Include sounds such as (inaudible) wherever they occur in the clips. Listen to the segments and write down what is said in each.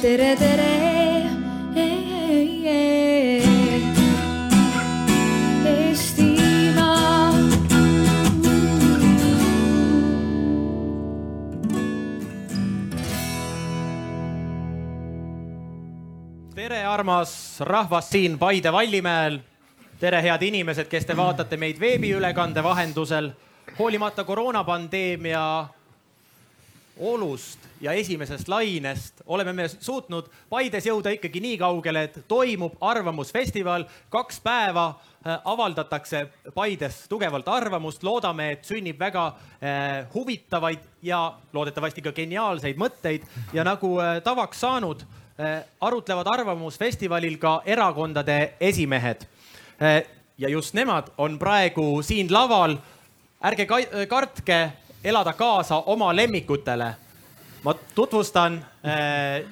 tere, tere. Tere, armas rahvas siin Paide Vallimäel. tere, head inimesed, kes te vaatate meid veebiülekande vahendusel. hoolimata koroonapandeemia olust ja esimesest lainest oleme me suutnud Paides jõuda ikkagi nii kaugele, et toimub arvamusfestival. kaks päeva äh, avaldatakse Paides tugevalt arvamust, loodame, et sünnib väga äh, huvitavaid ja loodetavasti ka geniaalseid mõtteid ja nagu äh, tavaks saanud arutlevad Arvamusfestivalil ka erakondade esimehed ja just nemad on praegu siin laval. ärge ka- kartke elada kaasa oma lemmikutele. Ma tutvustan äh,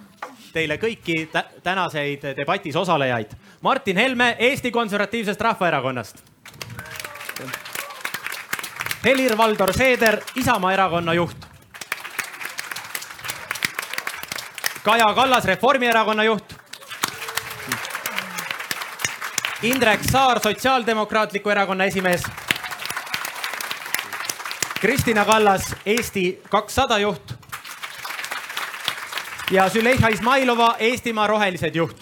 teile kõiki tä tänaseid debatis osalejaid. Martin Helme Eesti Konservatiivsest Rahvaerakonnast. Helir-Valdor Seeder, Isamaa erakonna juht. Kaja Kallas, Reformierakonna juht. Indrek Saar, Sotsiaaldemokraatliku Erakonna esimees. Kristina Kallas, Eesti kakssada juht. Ja Züleyxa Izmailova, Eestimaa Rohelised juht.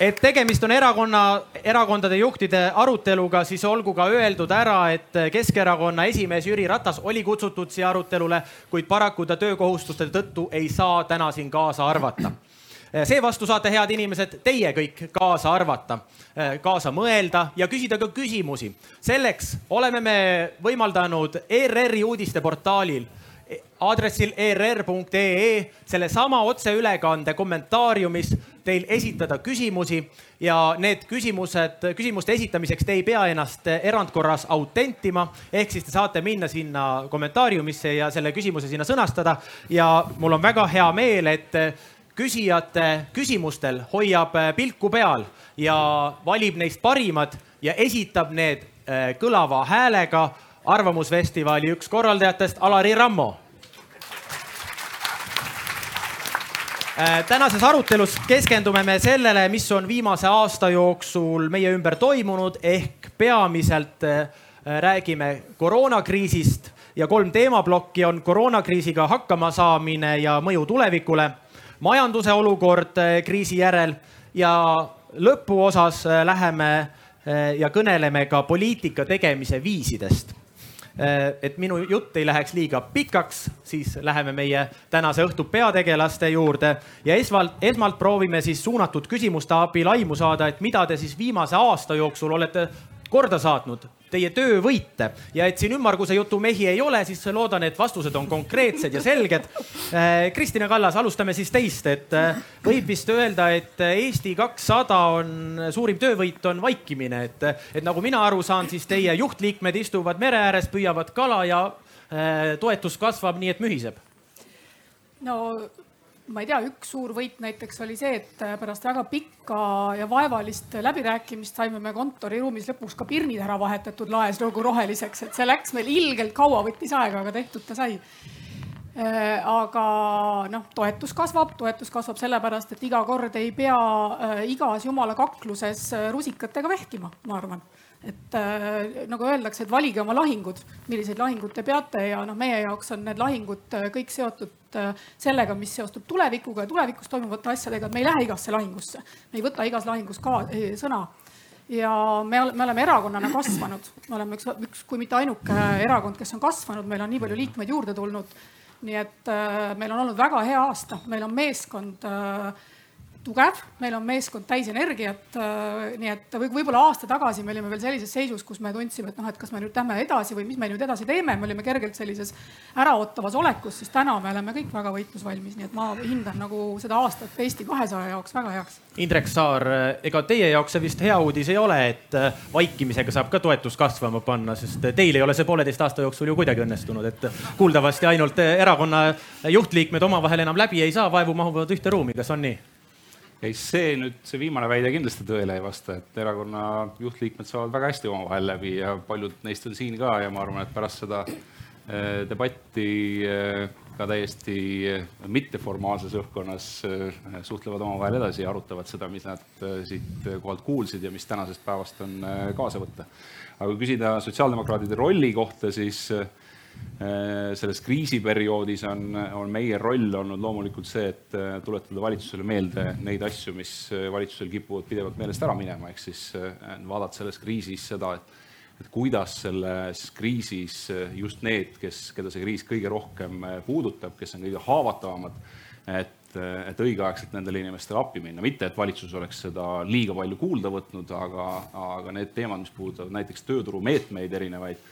et tegemist on erakonna, erakondade juhtide aruteluga, siis olgu ka öeldud ära, et Keskerakonna esimees Jüri Ratas oli kutsutud siia arutelule, kuid paraku ta töökohustuste tõttu ei saa täna siin kaasa arvata seevastu saate, head inimesed, teie kõik kaasa arvata, kaasa mõelda ja küsida ka küsimusi. selleks oleme me võimaldanud ERR-i uudisteportaalil aadressil err.ee sellesama otseülekande kommentaariumis teil esitada küsimusi ja need küsimused, küsimuste esitamiseks te ei pea ennast erandkorras autentima. ehk siis te saate minna sinna kommentaariumisse ja selle küsimuse sinna sõnastada ja mul on väga hea meel, et küsijate küsimustel hoiab pilku peal ja valib neist parimad ja esitab need äh, kõlava häälega Arvamusfestivali üks korraldajatest, Alari Rammo. Tänases arutelus keskendume me sellele, mis on viimase aasta jooksul meie ümber toimunud ehk peamiselt äh, räägime koroonakriisist ja kolm teemaplokki on koroonakriisiga hakkama saamine ja mõju tulevikule majanduse olukord kriisi järel ja lõpuosas läheme ja kõneleme ka poliitika tegemise viisidest. Et minu jutt ei läheks liiga pikaks, siis läheme meie tänase õhtu peategelaste juurde. Ja esmalt, esmalt proovime siis suunatud küsimuste abil aimu saada, et mida te siis viimase aasta jooksul olete korda saatnud, teie töövõite ja et siin ümmarguse jutu mehi ei ole, siis loodan, et vastused on konkreetsed ja selged. Kristina Kallas, alustame siis teist, et võib vist öelda, et Eesti kakssada on, suurim töövõit on vaikimine, et, et nagu mina aru saan, siis teie juhtliikmed istuvad mere ääres, püüavad kala ja toetus kasvab nii, et mühiseb. no ma ei tea, üks suur võit näiteks oli see, et pärast väga pikka ja vaevalist läbirääkimist saime me kontoriruumis lõpuks ka pirnid ära vahetatud laes nagu roheliseks, et see läks meil ilgelt kaua, võttis aega, aga tehtud ta sai. aga noh, toetus kasvab, toetus kasvab sellepärast, et iga kord ei pea igas jumala kakluses rusikatega vehkima, ma arvan et äh, nagu öeldakse, et valige oma lahingud, milliseid lahinguid te peate ja noh, meie jaoks on need lahingud kõik seotud äh, sellega, mis seostub tulevikuga ja tulevikus toimuvate asjadega, et me ei lähe igasse lahingusse. me ei võta igas lahingus ka eh, sõna. ja me, me oleme erakonnana kasvanud, me oleme üks, üks, kui mitte ainuke erakond, kes on kasvanud, meil on nii palju liikmeid juurde tulnud. nii et äh, meil on olnud väga hea aasta, meil on meeskond äh, tugev, meil on meeskond täis energiat. nii et või võib-olla aasta tagasi me olime veel sellises seisus, kus me tundsime, et noh, et kas me nüüd lähme edasi või mis me nüüd edasi teeme, me olime kergelt sellises äraootavas olekus, siis täna me oleme kõik väga võitlusvalmis, nii et ma hindan nagu seda aastat Eesti kahesaja jaoks väga heaks. Indrek Saar, ega teie jaoks see vist hea uudis ei ole, et vaikimisega saab ka toetus kasvama panna, sest teil ei ole see pooleteist aasta jooksul ju kuidagi õnnestunud, et kuuldavasti ainult erakonna juhtliikmed omavahel enam läbi ei saa, vaevu mahuvad ühte ruumi, kas on nii? Ei, see nüüd, see viimane väide kindlasti tõele ei vasta, et erakonna juhtliikmed saavad väga hästi omavahel läbi ja paljud neist on siin ka ja ma arvan, et pärast seda debatti ka täiesti mitteformaalses õhkkonnas suhtlevad omavahel edasi ja arutavad seda, mis nad siit kohalt kuulsid ja mis tänasest päevast on kaasa võtta. aga kui küsida sotsiaaldemokraatide rolli kohta, siis Äh, selles kriisiperioodis on, on meie roll olnud loomulikult see, et äh, tuletada valitsusele meelde neid asju, mis äh, valitsusel kipuvad pidevalt meelest ära minema, ehk siis vaadata selles kriisis seda, et et kuidas selles kriisis just need, kes, keda see kriis kõige rohkem puudutab, kes on kõige haavatavamad, et, et õigeaegselt nendele inimestele appi minna, mitte et valitsus oleks seda liiga palju kuulda võtnud, aga, aga need teemad, mis puudutavad näiteks tööturumeetmeid erinevaid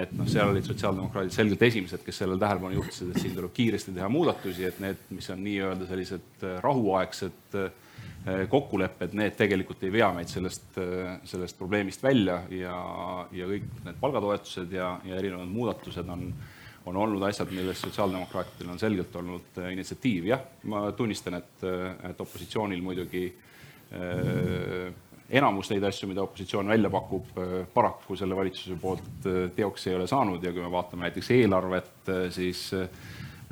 et noh, seal olid sotsiaaldemokraadid selgelt esimesed, kes sellele tähelepanu juhtisid, et siin tuleb kiiresti teha muudatusi, et need, mis on nii-öelda sellised äh, rahuaegsed äh, kokkulepped, need tegelikult ei vea meid sellest, äh, sellest probleemist välja ja, ja kõik need palgatoetused ja, ja erinevad muudatused on, on olnud asjad, milles sotsiaaldemokraatidel on selgelt olnud initsiatiiv. jah, ma tunnistan, et, et opositsioonil muidugi äh, enamus neid asju, mida opositsioon välja pakub, äh, paraku selle valitsuse poolt äh, teoks ei ole saanud ja kui me vaatame näiteks eelarvet, äh, siis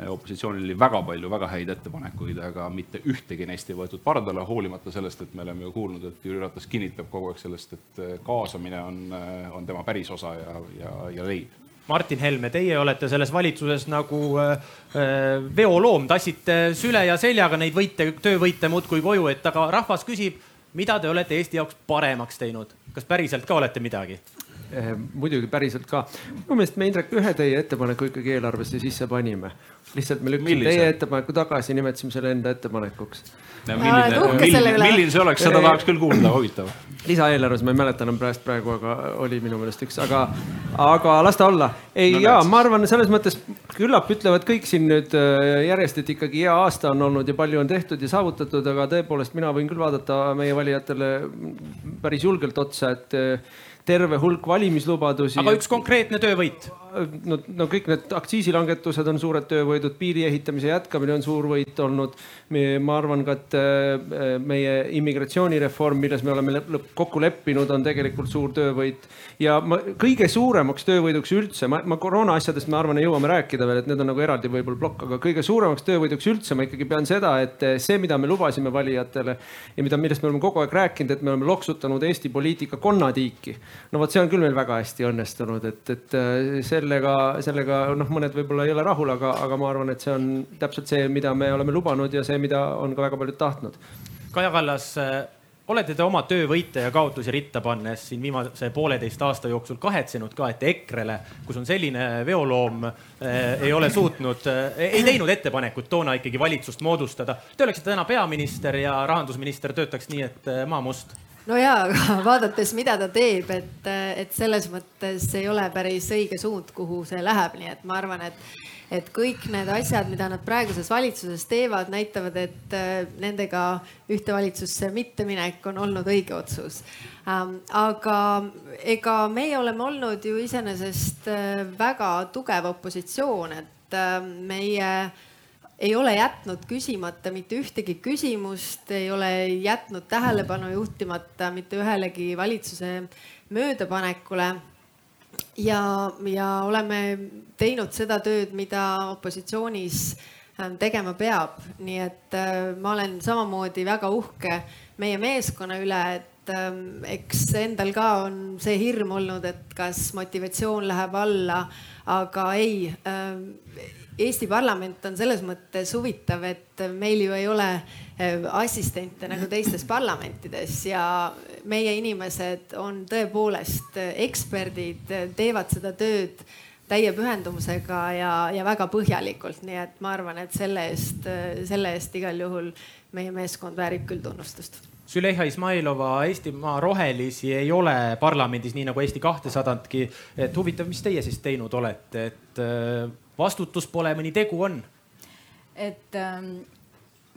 opositsioonil oli väga palju väga häid ettepanekuid, aga mitte ühtegi neist ei võetud pardale, hoolimata sellest, et me oleme ju kuulnud, et Jüri Ratas kinnitab kogu aeg sellest, et kaasamine on, on tema pärisosa ja, ja, ja leib. Martin Helme, teie olete selles valitsuses nagu äh, veoloom, tassite süle ja seljaga neid võite, töövõite muudkui koju, et aga rahvas küsib mida te olete Eesti jaoks paremaks teinud, kas päriselt ka olete midagi? Eh, muidugi päriselt ka. minu meelest me Indrek ühe teie ettepaneku ikkagi eelarvesse sisse panime. lihtsalt me lükkasime teie ettepaneku tagasi, nimetasime selle enda ettepanekuks milline, milline see oleks, seda tahaks küll kuulda, huvitav. lisaeelarves, ma ei mäleta enam praegu, praegu, aga oli minu meelest üks, aga, aga las ta olla. ei no,, jaa, ma arvan, selles mõttes küllap ütlevad kõik siin nüüd äh, järjest, et ikkagi hea aasta on olnud ja palju on tehtud ja saavutatud, aga tõepoolest, mina võin küll vaadata meie valijatele päris julgelt otsa, et terve hulk valimislubadusi. aga üks konkreetne töövõit no, no kõik need aktsiisilangetused on suured töövõidud, piiri ehitamise jätkamine on suur võit olnud. ma arvan ka, et äh, meie immigratsioonireform, milles me oleme kokku leppinud, on tegelikult suur töövõit. ja ma kõige suuremaks töövõiduks üldse, ma, ma koroona asjadest, ma arvan, jõuame rääkida veel, et need on nagu eraldi võib-olla plokk, aga kõige suuremaks töövõiduks üldse ma ikkagi pean seda, et see, mida me lubasime valijatele ja mida, millest me oleme kogu aeg rääkinud, et me oleme loksutanud Eesti poliitika konnatiiki. no vot, see on küll meil väga hästi õnnestunud, et, et see sellega, sellega noh, mõned võib-olla ei ole rahul, aga, aga ma arvan, et see on täpselt see, mida me oleme lubanud ja see, mida on ka väga paljud tahtnud. Kaja Kallas, äh, olete te oma töövõite ja kaotusi ritta pannes siin viimase pooleteist aasta jooksul kahetsenud ka, et EKRE-le, kus on selline veoloom eh,, ei ole suutnud eh,, ei teinud ettepanekut toona ikkagi valitsust moodustada. Te oleksite täna peaminister ja rahandusminister töötaks nii, et maa must no ja, aga (laughs) vaadates, mida ta teeb, et, et selles mõttes ei ole päris õige suund, kuhu see läheb, nii et ma arvan, et, et kõik need asjad, mida nad praeguses valitsuses teevad, näitavad, et äh, nendega ühte valitsusse mitteminek on olnud õige otsus. Ähm, aga ega meie oleme olnud ju iseenesest äh, väga tugev opositsioon, et äh, meie ei ole jätnud küsimata mitte ühtegi küsimust, ei ole jätnud tähelepanu juhtimata mitte ühelegi valitsuse möödapanekule. ja, ja oleme teinud seda tööd, mida opositsioonis ähm, tegema peab, nii et äh, ma olen samamoodi väga uhke meie meeskonna üle, et ähm, eks endal ka on see hirm olnud, et kas motivatsioon läheb alla, aga ei ähm, Eesti parlament on selles mõttes huvitav, et meil ju ei ole eh, assistente nagu teistes parlamentides ja meie inimesed on tõepoolest eksperdid, teevad seda tööd täie pühendumusega ja, ja väga põhjalikult, nii et ma arvan, et selle eest, selle eest igal juhul meie meeskond väärib küll tunnustust Züleyxa Izmailova Eestimaa Rohelisi ei ole parlamendis, nii nagu Eesti kahtesadatki. et huvitav, mis teie siis teinud olete, et vastutus pole, mõni tegu on? et ähm,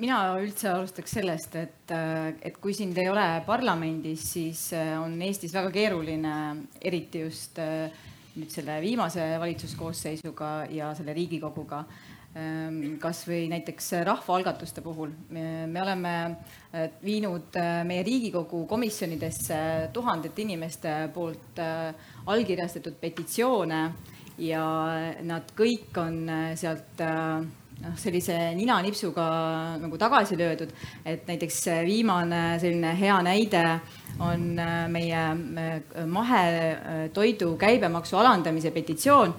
mina üldse alustaks sellest, et, äh, et kui sind ei ole parlamendis, siis äh, on Eestis väga keeruline, eriti just äh, nüüd selle viimase valitsuskoosseisuga ja selle Riigikoguga ähm, kasvõi näiteks rahvaalgatuste puhul. me oleme viinud meie Riigikogu komisjonidesse tuhandete inimeste poolt allkirjastatud petitsioone ja nad kõik on sealt noh, sellise ninanipsuga nagu tagasi löödud. et näiteks viimane selline hea näide on meie mahetoidu käibemaksu alandamise petitsioon,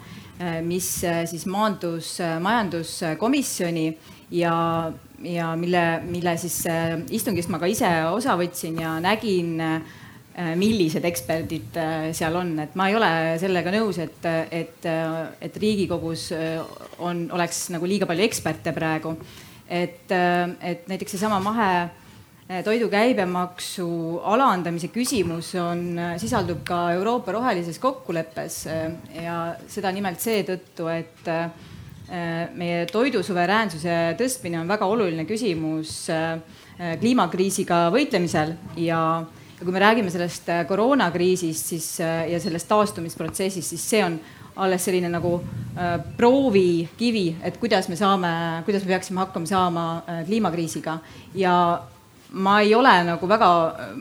mis siis maandus majanduskomisjoni ja, ja mille, mille siis istungist ma ka ise osa võtsin ja nägin Äh, millised eksperdid äh, seal on, et ma ei ole sellega nõus, et, et, et Riigikogus äh, on, oleks nagu liiga palju eksperte praegu. et, et näiteks seesama mahe toidu käibemaksu alandamise küsimus on, sisaldub ka Euroopa rohelises kokkuleppes ja seda nimelt seetõttu, et meie toidusuveräänsuse tõstmine on väga oluline küsimus kliimakriisiga võitlemisel ja ja kui me räägime sellest äh, koroonakriisist, siis äh, ja sellest taastumisprotsessist, siis see on alles selline nagu äh, proovikivi, et kuidas me saame, kuidas me peaksime hakkama saama äh, kliimakriisiga ja ma ei ole nagu väga äh,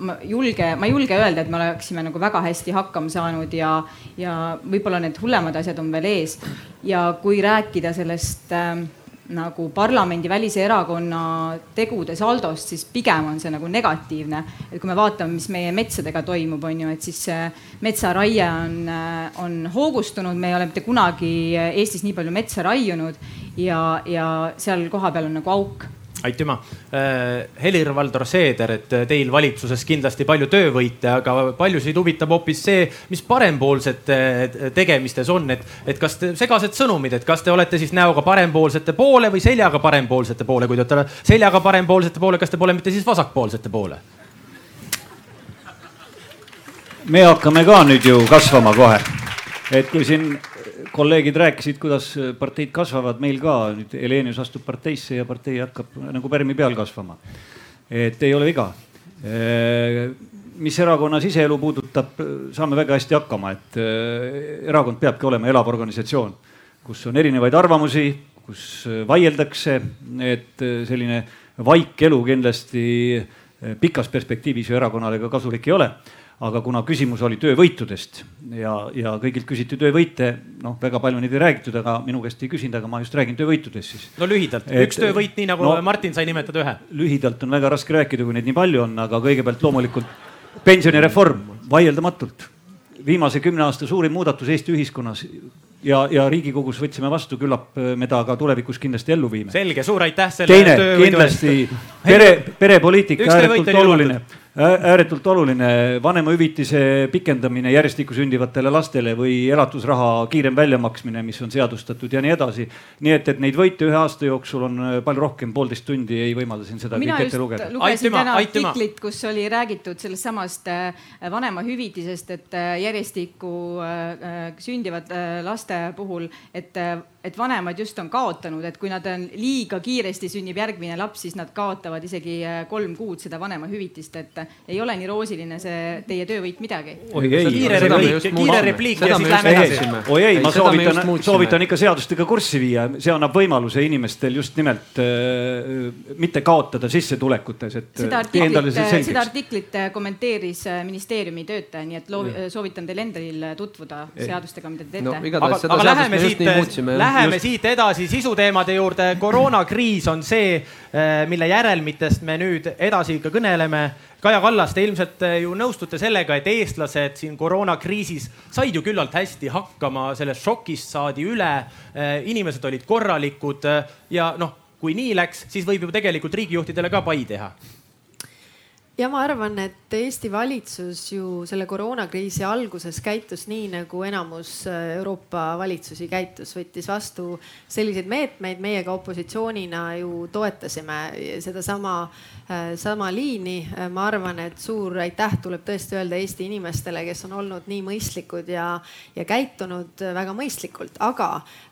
ma julge, ma ei julge öelda, et me oleksime nagu väga hästi hakkama saanud ja, ja võib-olla need hullemad asjad on veel ees. ja kui rääkida sellest äh, nagu parlamendivälise erakonna tegude saldost, siis pigem on see nagu negatiivne. et kui me vaatame, mis meie metsadega toimub, on ju, et siis metsaraie on, on hoogustunud, me ei ole mitte kunagi Eestis nii palju metsa raiunud ja, ja seal kohapeal on nagu auk aitüma. Äh, Helir-Valdor Seeder, et teil valitsuses kindlasti palju töövõite, aga paljusid huvitab hoopis see, mis parempoolsete tegemistes on, et, et kas te segased sõnumid, et kas te olete siis näoga parempoolsete poole või seljaga parempoolsete poole, kui te olete seljaga parempoolsete poole, kas te pole mitte siis vasakpoolsete poole? me hakkame ka nüüd ju kasvama kohe. et kui siin kolleegid rääkisid, kuidas parteid kasvavad, meil ka nüüd Helenius astub parteisse ja partei hakkab nagu pärmi peal kasvama. et ei ole viga. mis erakonna siseelu puudutab, saame väga hästi hakkama, et erakond peabki olema elav organisatsioon, kus on erinevaid arvamusi, kus vaieldakse, et selline vaik elu kindlasti pikas perspektiivis ju erakonnale ka kasulik ei ole aga kuna küsimus oli töövõitudest ja, ja kõigilt küsiti töövõite, noh, väga palju neid ei räägitud, aga minu käest ei küsinud, aga ma just räägin töövõitudest siis. no lühidalt, üks töövõit, nii nagu no, Martin sai nimetada ühe. lühidalt on väga raske rääkida, kui neid nii palju on, aga kõigepealt loomulikult pensionireform, vaieldamatult. viimase kümne aasta suurim muudatus Eesti ühiskonnas ja, ja Riigikogus võtsime vastu, küllap me ta ka tulevikus kindlasti ellu viime. selge, suur aitäh selle. teine kindlasti pere, perepoliitika ääretult oluline ääretult oluline vanemahüvitise pikendamine järjestikku sündivatele lastele või elatusraha kiirem väljamaksmine, mis on seadustatud ja nii edasi. nii et, et neid võite ühe aasta jooksul on äh, palju rohkem, poolteist tundi ei võimalda siin seda kõike ette lugeda. lugesin täna artiklit, kus oli räägitud sellest samast äh, vanemahüvitisest, et äh, järjestikku sündivad laste puhul, et et vanemad just on kaotanud, et kui nad on liiga kiiresti sünnib järgmine laps, siis nad kaotavad isegi kolm kuud seda vanemahüvitist, et ei ole nii roosiline see teie töövõit midagi. oi ei, kiire repliik, kiire repliik ja siis läheme edasi. oi ei, ma soovitan, soovitan ikka seadustega kurssi viia, see annab võimaluse inimestel just nimelt äh, mitte kaotada sissetulekutes, et. seda artiklit, seda artiklit kommenteeris äh, ministeeriumi töötaja, nii et loovi, soovitan teil endal tutvuda seadustega, mida te teete no,. aga, aga läheme siit Läheme Just. siit edasi sisuteemade juurde. koroonakriis on see, mille järelmitest me nüüd edasi ikka kõneleme. Kaja Kallas, te ilmselt eh, ju nõustute sellega, et eestlased siin koroonakriisis said ju küllalt hästi hakkama, sellest šokist saadi üle. Eh, inimesed olid korralikud ja noh, kui nii läks, siis võib ju tegelikult riigijuhtidele ka pai teha ja ma arvan, et Eesti valitsus ju selle koroonakriisi alguses käitus nii, nagu enamus äh, Euroopa valitsusi käitus, võttis vastu selliseid meetmeid, meie ka opositsioonina ju toetasime sedasama Äh, sama liini. Äh, ma arvan, et suur aitäh tuleb tõesti öelda Eesti inimestele, kes on olnud nii mõistlikud ja, ja käitunud väga mõistlikult, aga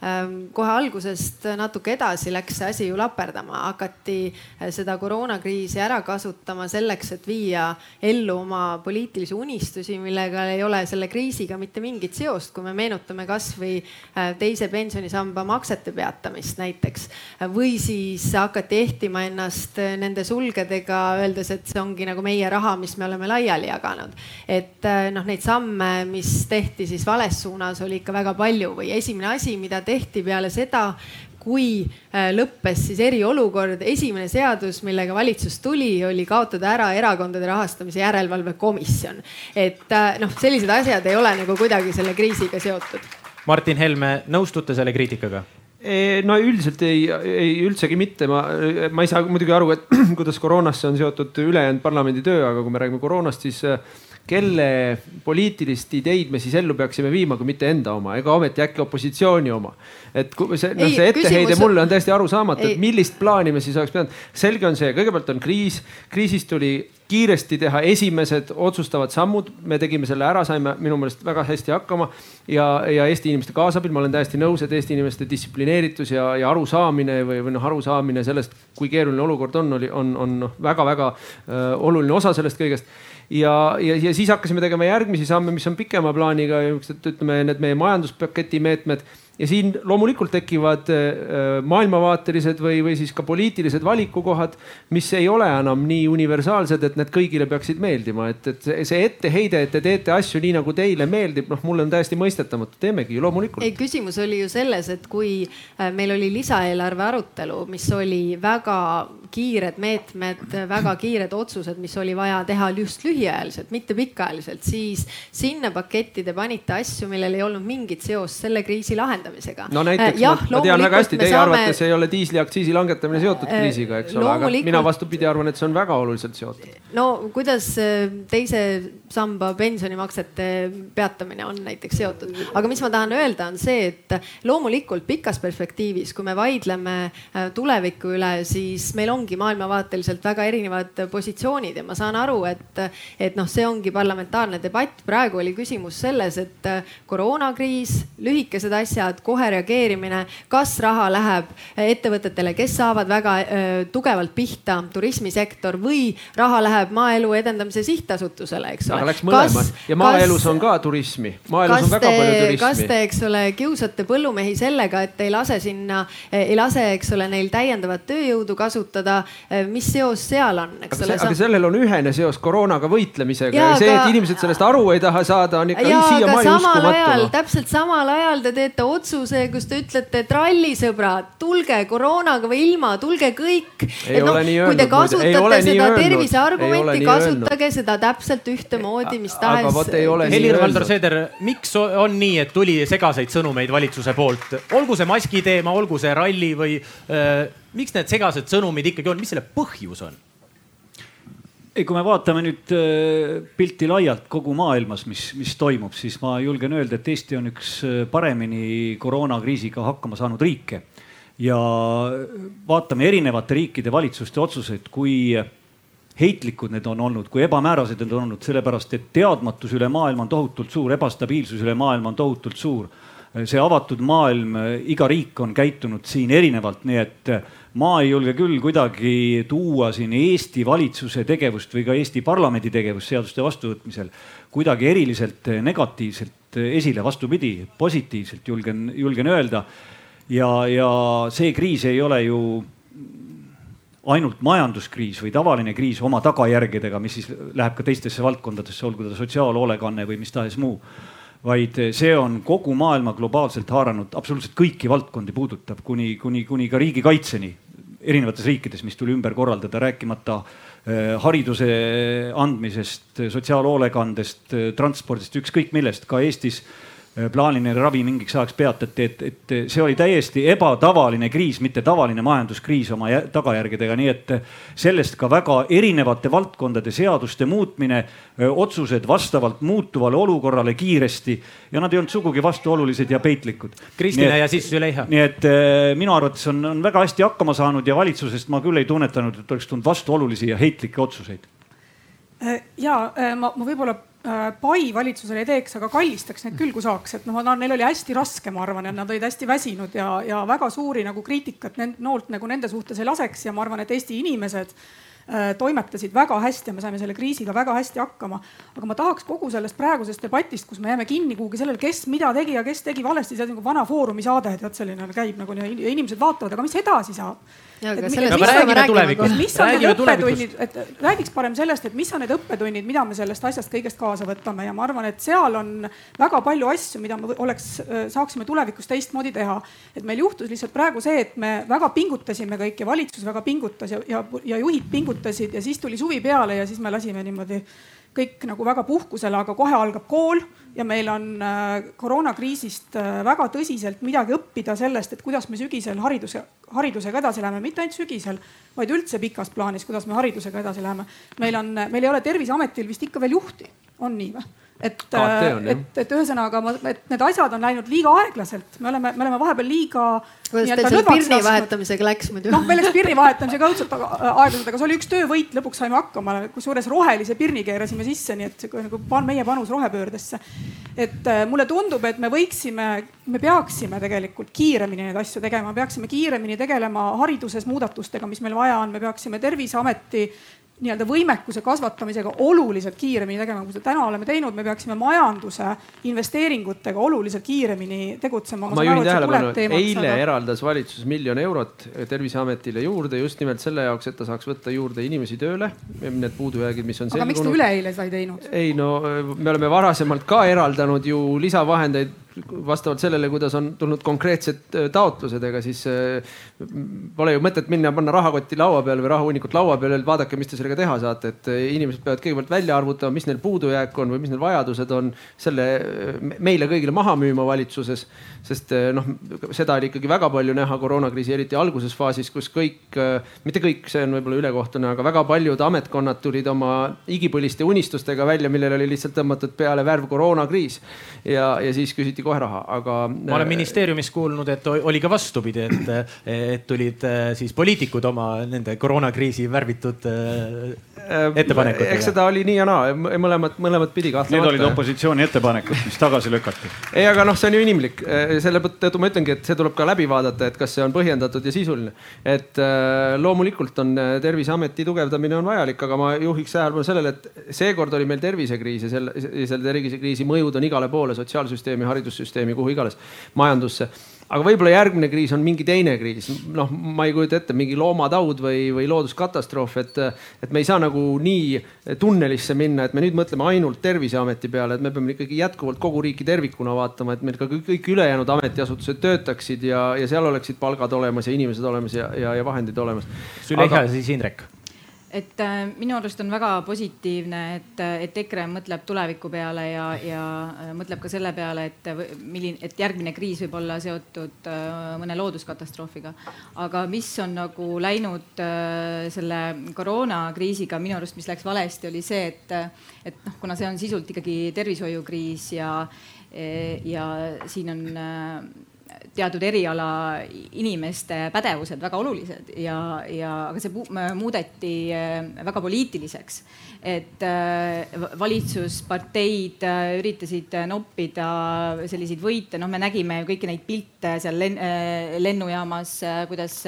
ähm, kohe algusest natuke edasi läks see asi ju laperdama, hakati seda koroonakriisi ära kasutama selleks, et viia ellu oma poliitilisi unistusi, millega ei ole selle kriisiga mitte mingit seost, kui me meenutame kasvõi äh, teise pensionisamba maksete peatamist näiteks või siis hakati ehtima ennast nende sulgedega, öeldes, et see ongi nagu meie raha, mis me oleme laiali jaganud. et äh, noh, neid samme, mis tehti siis vales suunas, oli ikka väga palju või esimene asi, mida tehti peale seda, kui äh, lõppes siis eriolukord, esimene seadus, millega valitsus tuli, oli kaotada ära erakondade rahastamise järelevalve komisjon. et äh, noh, sellised asjad ei ole nagu kuidagi selle kriisiga seotud. Martin Helme, nõustute selle kriitikaga? no üldiselt ei, ei üldsegi mitte, ma, ma ei saa muidugi aru, et (clears throat) kuidas koroonasse on seotud ülejäänud parlamendi töö, aga kui me räägime koroonast, siis kelle poliitilist ideid me siis ellu peaksime viima, kui mitte enda oma, ega ometi äkki opositsiooni oma. et see, noh, see etteheide küsimus... mulle on täiesti arusaamatu, et millist plaani me siis oleks pidanud. selge on see, kõigepealt on kriis, kriisist tuli kiiresti teha esimesed otsustavad sammud, me tegime selle ära, saime minu meelest väga hästi hakkama. Ja, ja Eesti inimeste kaasabil, ma olen täiesti nõus, et Eesti inimeste distsiplineeritus ja, ja arusaamine või, või noh, arusaamine sellest, kui keeruline olukord on, oli, on, on noh, väga-väga äh, oluline osa sellest kõigest ja, ja, ja siis hakkasime tegema järgmisi samme, mis on pikema plaaniga, ütleme need meie majanduspaketi meetmed ja siin loomulikult tekivad äh, maailmavaatelised või, või siis ka poliitilised valikukohad, mis ei ole enam nii universaalsed, et need kõigile peaksid meeldima, et, et see etteheide, et te teete asju nii, nagu teile meeldib, noh, mulle on täiesti mõistetamatu, teemegi ju loomulikult. ei, küsimus oli ju selles, et kui äh, meil oli lisaeelarve arutelu, mis oli väga kiired meetmed, väga kiired otsused, mis oli vaja teha just lühiajaliselt, mitte pikaajaliselt, siis sinna paketti te panite asju, millel ei olnud mingit seost selle kriisi lahendamisega langetamisega. no näiteks äh, jah, ma, ma tean väga hästi, teie saame... arvates ei ole diisliaktsiisi langetamine seotud äh, kriisiga, eks ole, aga mina vastupidi arvan, et see on väga oluliselt seotud. no kuidas äh, teise samba pensionimaksete peatamine on näiteks seotud, aga mis ma tahan öelda, on see, et loomulikult pikas perspektiivis, kui me vaidleme äh, tuleviku üle, siis meil ongi maailmavaateliselt väga erinevad positsioonid ja ma saan aru, et, et noh, see ongi parlamentaarne debatt. praegu oli küsimus selles, et koroonakriis, lühikesed asjad, kohe reageerimine, kas raha läheb ettevõtetele, kes saavad väga äh, tugevalt pihta, turismisektor või raha läheb Maaelu Edendamise Sihtasutusele, eks ole. Aga läks mõlemas ja maaelus kas, on ka turismi, maaelus on väga te, palju turismi. kas te, eks ole, kiusate põllumehi sellega, et ei lase sinna, ei lase, eks ole, neil täiendavat tööjõudu kasutada. mis seos seal on, eks ole? aga sellel on ühene seos koroonaga võitlemisega ja, ja see, et inimesed sellest aru ei taha saada, on ikka siiamaani uskumatu. täpselt samal ajal te teete otsuse kus te ütlete, et rallisõbrad, tulge koroonaga või ilma, tulge kõik. noh, kui te kasutate seda terviseargumenti, kasutage seda täpselt ühtemoodi, mis tahes. Helir-Valdor Seeder, miks on nii, et tuli segaseid sõnumeid valitsuse poolt, olgu see maski teema, olgu see ralli või äh, miks need segased sõnumid ikkagi on, mis selle põhjus on? ei, kui me vaatame nüüd äh, pilti laialt kogu maailmas, mis, mis toimub, siis ma julgen öelda, et Eesti on üks äh, paremini koroonakriisiga hakkama saanud riike. ja vaatame erinevate riikide valitsuste otsuseid, kui heitlikud need on olnud, kui ebamäärased need on olnud, sellepärast et teadmatus üle maailma on tohutult suur, ebastabiilsus üle maailma on tohutult suur. see avatud maailm, iga riik on käitunud siin erinevalt, nii et ma ei julge küll kuidagi tuua siin Eesti valitsuse tegevust või ka Eesti parlamendi tegevust seaduste vastuvõtmisel kuidagi eriliselt negatiivselt esile, vastupidi, positiivselt julgen, julgen öelda. ja, ja see kriis ei ole ju ainult majanduskriis või tavaline kriis oma tagajärgedega, mis siis läheb ka teistesse valdkondadesse, olgu ta sotsiaalhoolekanne või mis tahes muu vaid see on kogu maailma globaalselt haaranud, absoluutselt kõiki valdkondi puudutav, kuni, kuni, kuni ka riigikaitseni erinevates riikides, mis tuli ümber korraldada, rääkimata eh, hariduse andmisest, sotsiaalhoolekandest, transpordist, ükskõik millest, ka Eestis Äh, plaaniline ravi mingiks ajaks peatati, et, et see oli täiesti ebatavaline kriis, mitte tavaline majanduskriis oma tagajärgedega, nii et sellest ka väga erinevate valdkondade seaduste muutmine, otsused vastavalt muutuvale olukorrale kiiresti ja nad ei olnud sugugi vastuolulised ja peitlikud. Kristina ja siis Züleyxa. nii et minu arvates on, on väga hästi hakkama saanud ja valitsusest ma küll ei tunnetanud, et oleks tulnud vastuolulisi ja heitlikke otsuseid ja ma, ma võib-olla Äh, pai valitsusele ei teeks, aga kallistaks neid küll, kui saaks, et noh, neil oli hästi raske, ma arvan, ja nad olid hästi väsinud ja, ja väga suuri nagu kriitikat noolt nagu nende suhtes ei laseks ja ma arvan, et Eesti inimesed äh, toimetasid väga hästi ja me saime selle kriisiga väga hästi hakkama. aga ma tahaks kogu sellest praegusest debatist, kus me jääme kinni kuhugi sellele, kes mida tegi ja kes tegi valesti, see on nagu vana Foorumi saade, tead selline käib nagu ja inimesed vaatavad, aga mis edasi saab räägiks parem sellest, et mis on need õppetunnid, mida me sellest asjast kõigest kaasa võtame. Ja ma arvan, et seal on väga palju asju, mida me oleks, saaksime tulevikus teistmoodi teha. et meil juhtus lihtsalt praegu see, et me väga pingutasime kõik ja valitsus väga pingutas ja, ja, ja juhid pingutasid ja siis tuli suvi peale ja siis me lasime niimoodi kõik nagu väga puhkusele, aga kohe algab kool ja meil on äh, koroonakriisist äh, väga tõsiselt midagi õppida sellest, et kuidas me sügisel hariduse, haridusega edasi läheme, mitte ainult sügisel, vaid üldse pikas plaanis, kuidas me haridusega edasi läheme. meil on, meil ei ole Terviseametil vist ikka veel juhti, on nii või? Et, äh, et, et ühesõnaga, et need asjad on läinud liiga aeglaselt, me oleme, me oleme vahepeal liiga. kuidas teil selle pirni vahetamisega läks muidu? noh, meil läks pirni (laughs) vahetamisega õudselt aeglaselt, aga see oli üks töövõit, lõpuks saime hakkama, kusjuures rohelise pirni keerasime sisse, nii et nagu meie panus rohepöördesse. et äh, mulle tundub, et me võiksime, me peaksime tegelikult kiiremini neid asju tegema, peaksime kiiremini tegelema hariduses muudatustega, mis meil vaja on, me peaksime Terviseameti nii-öelda võimekuse kasvatamisega oluliselt kiiremini tegema, kui seda täna oleme teinud, me peaksime majanduse investeeringutega oluliselt kiiremini tegutsema. ma juhin tähelepanu, eile aga... eraldas valitsus miljon eurot Terviseametile juurde just nimelt selle jaoks, et ta saaks võtta juurde inimesi tööle. Need puudujäägid, mis on aga selgunud. miks te üleeile seda ei teinud? ei no me oleme varasemalt ka eraldanud ju lisavahendeid vastavalt sellele, kuidas on tulnud konkreetsed äh, taotlused, ega siis äh, pole ju mõtet minna, panna rahakotti laua peale või rahahunnikut laua peale, öelda vaadake, mis te sellega teha saate, et äh, inimesed peavad kõigepealt välja arvutama, mis neil puudujääk on või mis neil vajadused on, selle meile kõigile maha müüma valitsuses. sest noh, seda oli ikkagi väga palju näha koroonakriisi, eriti alguses faasis, kus kõik, mitte kõik, see on võib-olla ülekohtune, aga väga paljud ametkonnad tulid oma igipõliste unistustega välja, millele oli lihtsalt tõmmatud peale värv koroonakriis. ja, ja siis küsiti kohe raha, aga. ma olen äh, ministeeriumis kuulnud, et oli ka vastupidi, et, et tulid äh, siis poliitikud oma nende koroonakriisi värvitud äh, ettepanekutega. eks seda oli nii ja naa, mõlemat, mõlemat pidi kahtlemata. Need olid opositsiooni ettepanekud, mis tagasi lükati. ei, aga noh, see on ju inimlik, selle tõttu ma ütlengi, et see tuleb ka läbi vaadata, et kas see on põhjendatud ja sisuline. et loomulikult on Terviseameti tugevdamine on vajalik, aga ma juhiks tähelepanu sellele, et seekord oli meil tervisekriis ja selle, selle tervisekriisi mõjud on igale poole, sotsiaalsüsteemi, haridus haridussüsteemi, kuhu iganes, majandusse. aga võib-olla järgmine kriis on mingi teine kriis, noh, ma ei kujuta ette, mingi loomataud või, või looduskatastroof, et, et me ei saa nagu nii tunnelisse minna, et me nüüd mõtleme ainult Terviseameti peale, et me peame ikkagi jätkuvalt kogu riiki tervikuna vaatama, et meil ka kõik ülejäänud ametiasutused töötaksid ja, ja seal oleksid palgad olemas ja inimesed olemas ja, ja, ja vahendid olemas. Züleyxa ja siis Indrek et äh, minu arust on väga positiivne, et, et EKRE mõtleb tuleviku peale ja, ja äh, mõtleb ka selle peale, et milline, et järgmine kriis võib olla seotud äh, mõne looduskatastroofiga. aga mis on nagu läinud selle koroonakriisiga minu arust, mis läks valesti, oli see, et, et noh, kuna see on sisult ikkagi tervishoiukriis ja, ja siin on teatud eriala inimeste pädevused väga olulised ja, ja aga see muudeti äh, väga poliitiliseks et äh, valitsusparteid äh, üritasid noppida selliseid võite, noh, me nägime ju kõiki neid pilte seal äh, lennujaamas, kuidas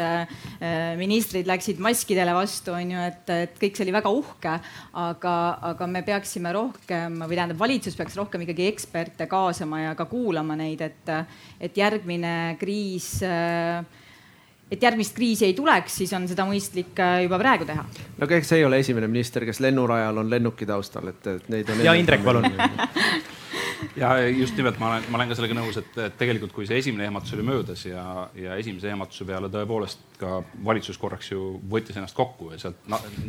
ministrid läksid maskidele vastu, on ju, et, et kõik see oli väga uhke. aga, aga me peaksime rohkem või tähendab, valitsus peaks rohkem ikkagi eksperte kaasama ja ka kuulama neid, et, et järgmine kriis äh, et järgmist kriisi ei tuleks, siis on seda mõistlik äh, juba praegu teha. no aga eks see ei ole esimene minister, kes lennurajal on lennuki taustal, et, et neid on. ja Indrek, palun (laughs) ja just nimelt ma olen, ma olen ka sellega nõus, et, et tegelikult, kui see esimene ehmatus oli möödas ja, ja esimese ehmatuse peale tõepoolest ka valitsus korraks ju võttis ennast kokku ja sealt,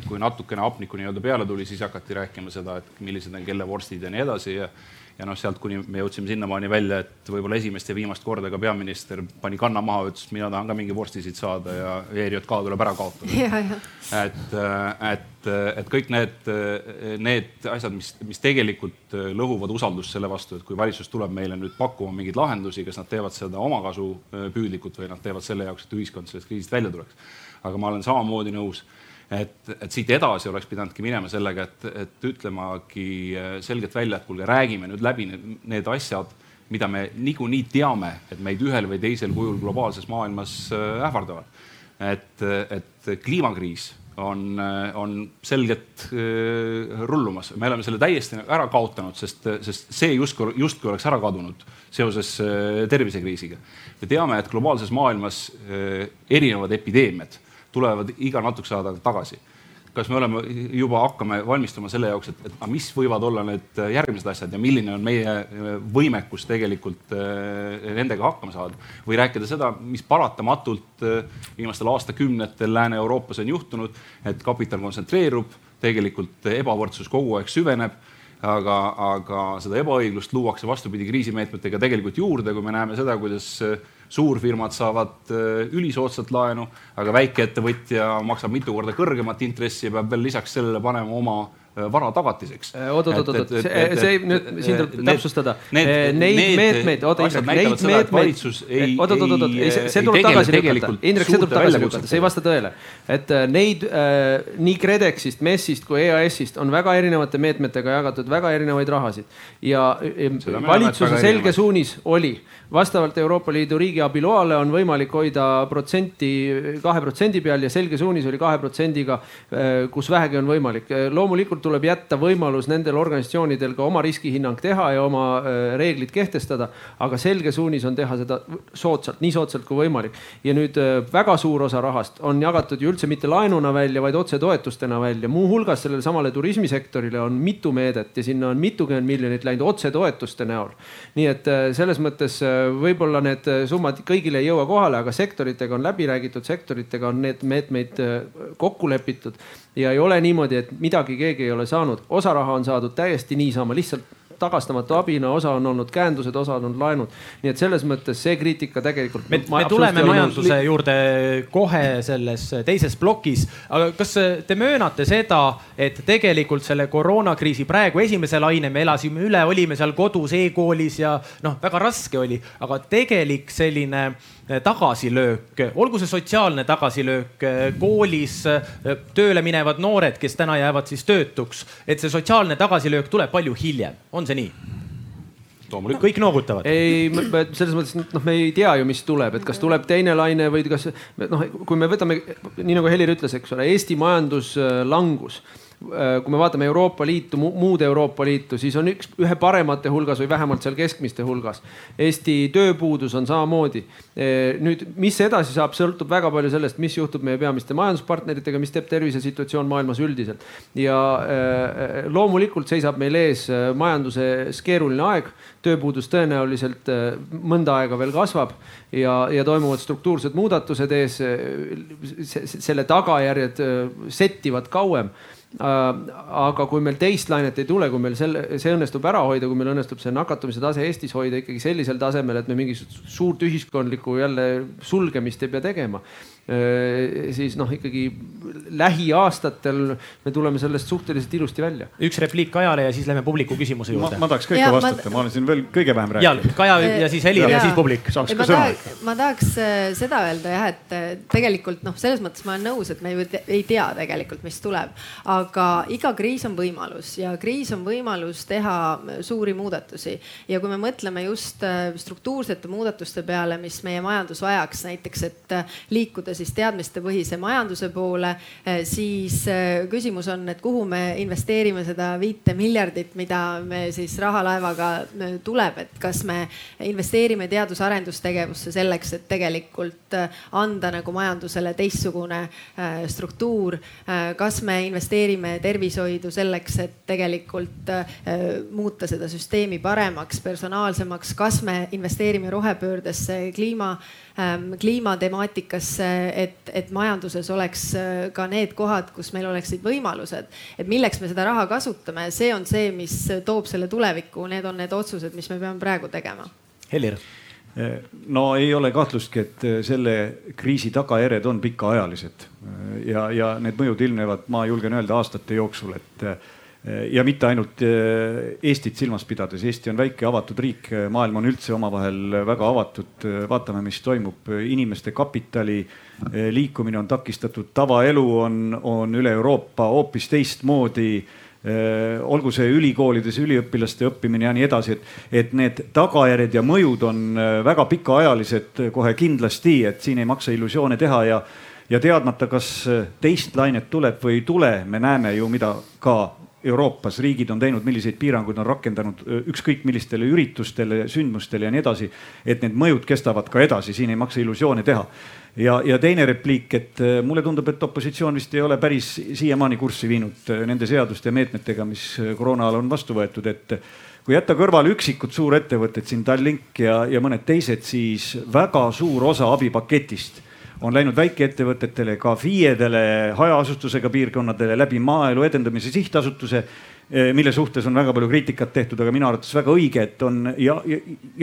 kui natukene hapnikku nii-öelda peale tuli, siis hakati rääkima seda, et millised on kelle vorstid ja nii edasi ja ja noh, sealt kuni me jõudsime sinnamaani välja, et võib-olla esimest ja viimast korda ka peaminister pani kanna maha, ütles, mina tahan ka mingi vorsti siit saada ja ERJK tuleb ära kaotada. (laughs) et, et, et kõik need, need asjad, mis, mis tegelikult lõhuvad usaldust selle vastu, et kui valitsus tuleb meile nüüd pakkuma mingeid lahendusi, kas nad teevad seda omakasu püüdlikult või nad teevad selle jaoks, et ühiskond sellest kriisist välja tuleks. aga ma olen samamoodi nõus et, et siit edasi oleks pidanudki minema sellega, et, et ütlemagi äh, selgelt välja, et kuulge, räägime nüüd läbi need, need asjad, mida me niikuinii teame, et meid ühel või teisel kujul globaalses maailmas äh, ähvardavad. et, et kliimakriis on, on selgelt rullumas. me oleme selle täiesti ära kaotanud, sest, sest see justkui, justkui oleks ära kadunud seoses tervisekriisiga. me teame, et globaalses maailmas erinevad epideemiad tulevad iga natukese aja tagasi kas me oleme juba hakkame valmistuma selle jaoks, et, et mis võivad olla need järgmised asjad ja milline on meie võimekus tegelikult äh, nendega hakkama saada või rääkida seda, mis paratamatult äh, viimastel aastakümnetel Lääne-Euroopas on juhtunud, et kapital kontsentreerub, tegelikult ebavõrdsus kogu aeg süveneb aga, aga seda ebaõiglust luuakse vastupidi kriisimeetmetega tegelikult juurde, kui me näeme seda, kuidas äh, suurfirmad saavad äh, ülisoodsat laenu, aga väikeettevõtja maksab mitu korda kõrgemat intressi ja peab veel lisaks sellele panema oma vara tagatiseks. Äh, oot, oot, oot, oot, see, see nüüd siin tuleb täpsustada. Neid meetmeid, oota Indrek, neid meetmeid, oot, oot, oot, oot, see tuleb tagasi lükata. Indrek, see tuleb tagasi lükata, see ei vasta tõele. et äh, neid äh, nii KredExist, MES-ist kui EAS-ist on väga erinevate meetmetega jagatud väga erinevaid rahasid ja valitsuse selge suunis oli vastavalt Euroopa Liidu riigiabi loale on võimalik hoida protsenti kahe protsendi peal ja selge suunis oli kahe protsendiga, kus vähegi on võimalik. loomulikult loomulikult tuleb jätta võimalus nendel organisatsioonidel ka oma riskihinnang teha ja oma äh, reeglid kehtestada, aga selge suunis on teha seda soodsalt, nii soodsalt kui võimalik. ja nüüd äh, väga suur osa rahast on jagatud ju üldse mitte laenuna välja, vaid otsetoetustena välja, muuhulgas sellele samale turismisektorile on mitu meedet ja sinna on mitukümmend miljonit läinud otsetoetuste näol. nii et äh, selles mõttes võib-olla need summad kõigile ei jõua kohale, aga sektoritega on läbi räägitud, sektoritega on need meetmeid kokku lepitud ja ei ole niimoodi, et midagi keegi ei ole saanud, osa raha on saadud täiesti niisama, lihtsalt tagastamatu abina, osa on olnud käendused, osa on olnud laenud. nii et selles mõttes see kriitika tegelikult. me, me tuleme majanduse li... juurde kohe selles teises plokis, aga kas te möönate seda, et tegelikult selle koroonakriisi praegu esimese laine me elasime üle, olime seal kodus e-koolis ja noh, väga raske oli, aga tegelik selline tagasilöök, olgu see sotsiaalne tagasilöök koolis tööle minevad noored, kes täna jäävad siis töötuks, et see sotsiaalne tagasilöök tuleb palju hiljem, on see nii? loomulikult. kõik noogutavad. ei, selles mõttes, noh, me ei tea ju, mis tuleb, et kas tuleb teine laine või kas noh, kui me võtame, nii nagu Helir ütles, eks ole, Eesti majanduslangus Äh, kui me vaatame Euroopa Liitu, muud Euroopa Liitu, siis on üks, ühe paremate hulgas või vähemalt seal keskmiste hulgas. Eesti tööpuudus on samamoodi. Äh, nüüd, mis edasi saab, sõltub väga palju sellest, mis juhtub meie peamiste majanduspartneritega, mis teeb tervisesituatsioon maailmas üldiselt. ja äh, loomulikult seisab meil ees majanduses keeruline aeg, tööpuudus tõenäoliselt mõnda aega veel kasvab ja, ja toimuvad struktuursed muudatused ees. selle tagajärjed settivad kauem Äh, aga kui meil teist lainet ei tule, kui meil selle, see õnnestub ära hoida, kui meil õnnestub see nakatumise tase Eestis hoida ikkagi sellisel tasemel, et me mingisugust suurt ühiskondlikku jälle sulgemist ei pea tegema, Äh, siis noh, ikkagi lähiaastatel me tuleme sellest suhteliselt ilusti välja. üks repliik Kajale ja siis lähme publiku küsimuse juurde. ma tahaks ka ikka vastata ma..., ma olen siin veel kõige vähem rääkinud. Kaja ja siis Helir ja, ja siis publik. saaks ka sõna. ma tahaks äh, seda öelda jah, et äh, tegelikult noh, selles mõttes ma olen nõus, et me ju ei tea tegelikult, mis tuleb, aga iga kriis on võimalus ja kriis on võimalus teha suuri muudatusi ja kui me mõtleme just struktuursete muudatuste peale, mis meie majandus vajaks, näiteks et liikuda siis teadmistepõhise majanduse poole, eh, siis eh, küsimus on, et kuhu me investeerime seda viite miljardit, mida me siis rahalaevaga eh, tuleb, et kas me investeerime teadus-arendustegevusse selleks, et tegelikult anda nagu majandusele teistsugune struktuur. kas me investeerime tervishoidu selleks, et tegelikult muuta seda süsteemi paremaks, personaalsemaks, kas me investeerime rohepöördesse, kliima kliimatemaatikasse, et, et majanduses oleks äh, ka need kohad, kus meil oleksid võimalused. et milleks me seda raha kasutame, see on see, mis toob selle tulevikku, need on need otsused, mis me peame praegu tegema. Helir äh, no ei ole kahtlustki, et äh, selle kriisi tagajärjed on pikaajalised ja, ja need mõjud ilmnevad, ma julgen öelda, aastate jooksul, et ja mitte ainult eh, Eestit silmas pidades, Eesti on väike avatud riik, maailm on üldse omavahel väga avatud. vaatame, mis toimub, inimeste kapitali eh, liikumine on takistatud, tavaelu on, on üle Euroopa hoopis teistmoodi. Eh, olgu see ülikoolides üliõpilaste õppimine ja nii edasi, et, et need tagajärjed ja mõjud on väga pikaajalised kohe kindlasti, et siin ei maksa illusioone teha ja ja teadmata, kas teist lainet tuleb või ei tule, me näeme ju, mida ka Euroopas riigid on teinud, milliseid piiranguid on rakendanud ükskõik millistele üritustele, sündmustele ja nii edasi. et need mõjud kestavad ka edasi, siin ei maksa illusioone teha. ja, ja teine repliik, et mulle tundub, et opositsioon vist ei ole päris siiamaani kurssi viinud nende seaduste ja meetmetega, mis koroona ajal on vastu võetud, et kui jätta kõrvale üksikud suurettevõtted siin Tallink ja, ja mõned teised, siis väga suur osa abipaketist on läinud väikeettevõtetele, ka FIE-dele, hajaasustusega piirkonnadele läbi Maaelu Edendamise Sihtasutuse eh, mille suhtes on väga palju kriitikat tehtud, aga minu arvates väga õige, et on ja,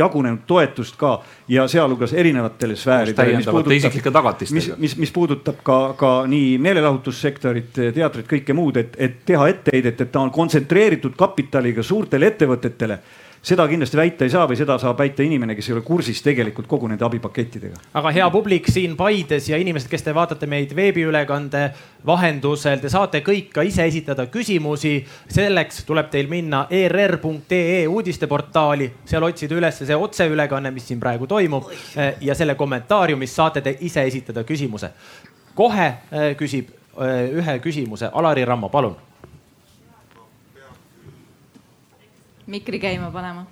jagunenud toetust ka ja sealhulgas erinevatele sfääridele. täiendavate isiklike tagatistega. mis, mis, mis puudutab ka, ka nii meelelahutussektorit, teatrit, kõike muud, et, et teha etteheidet, et ta on kontsentreeritud kapitaliga suurtele ettevõtetele seda kindlasti väita ei saa või seda saab väita inimene, kes ei ole kursis tegelikult kogu nende abipakettidega. aga hea publik siin Paides ja inimesed, kes te vaatate meid veebiülekande vahendusel, te saate kõik ka ise esitada küsimusi. selleks tuleb teil minna err.ee uudisteportaali, seal otsida üles see otseülekanne, mis siin praegu toimub ja selle kommentaariumis saate te ise esitada küsimuse. kohe eh, küsib eh, ühe küsimuse Alari Rammo, palun mikri käima panema.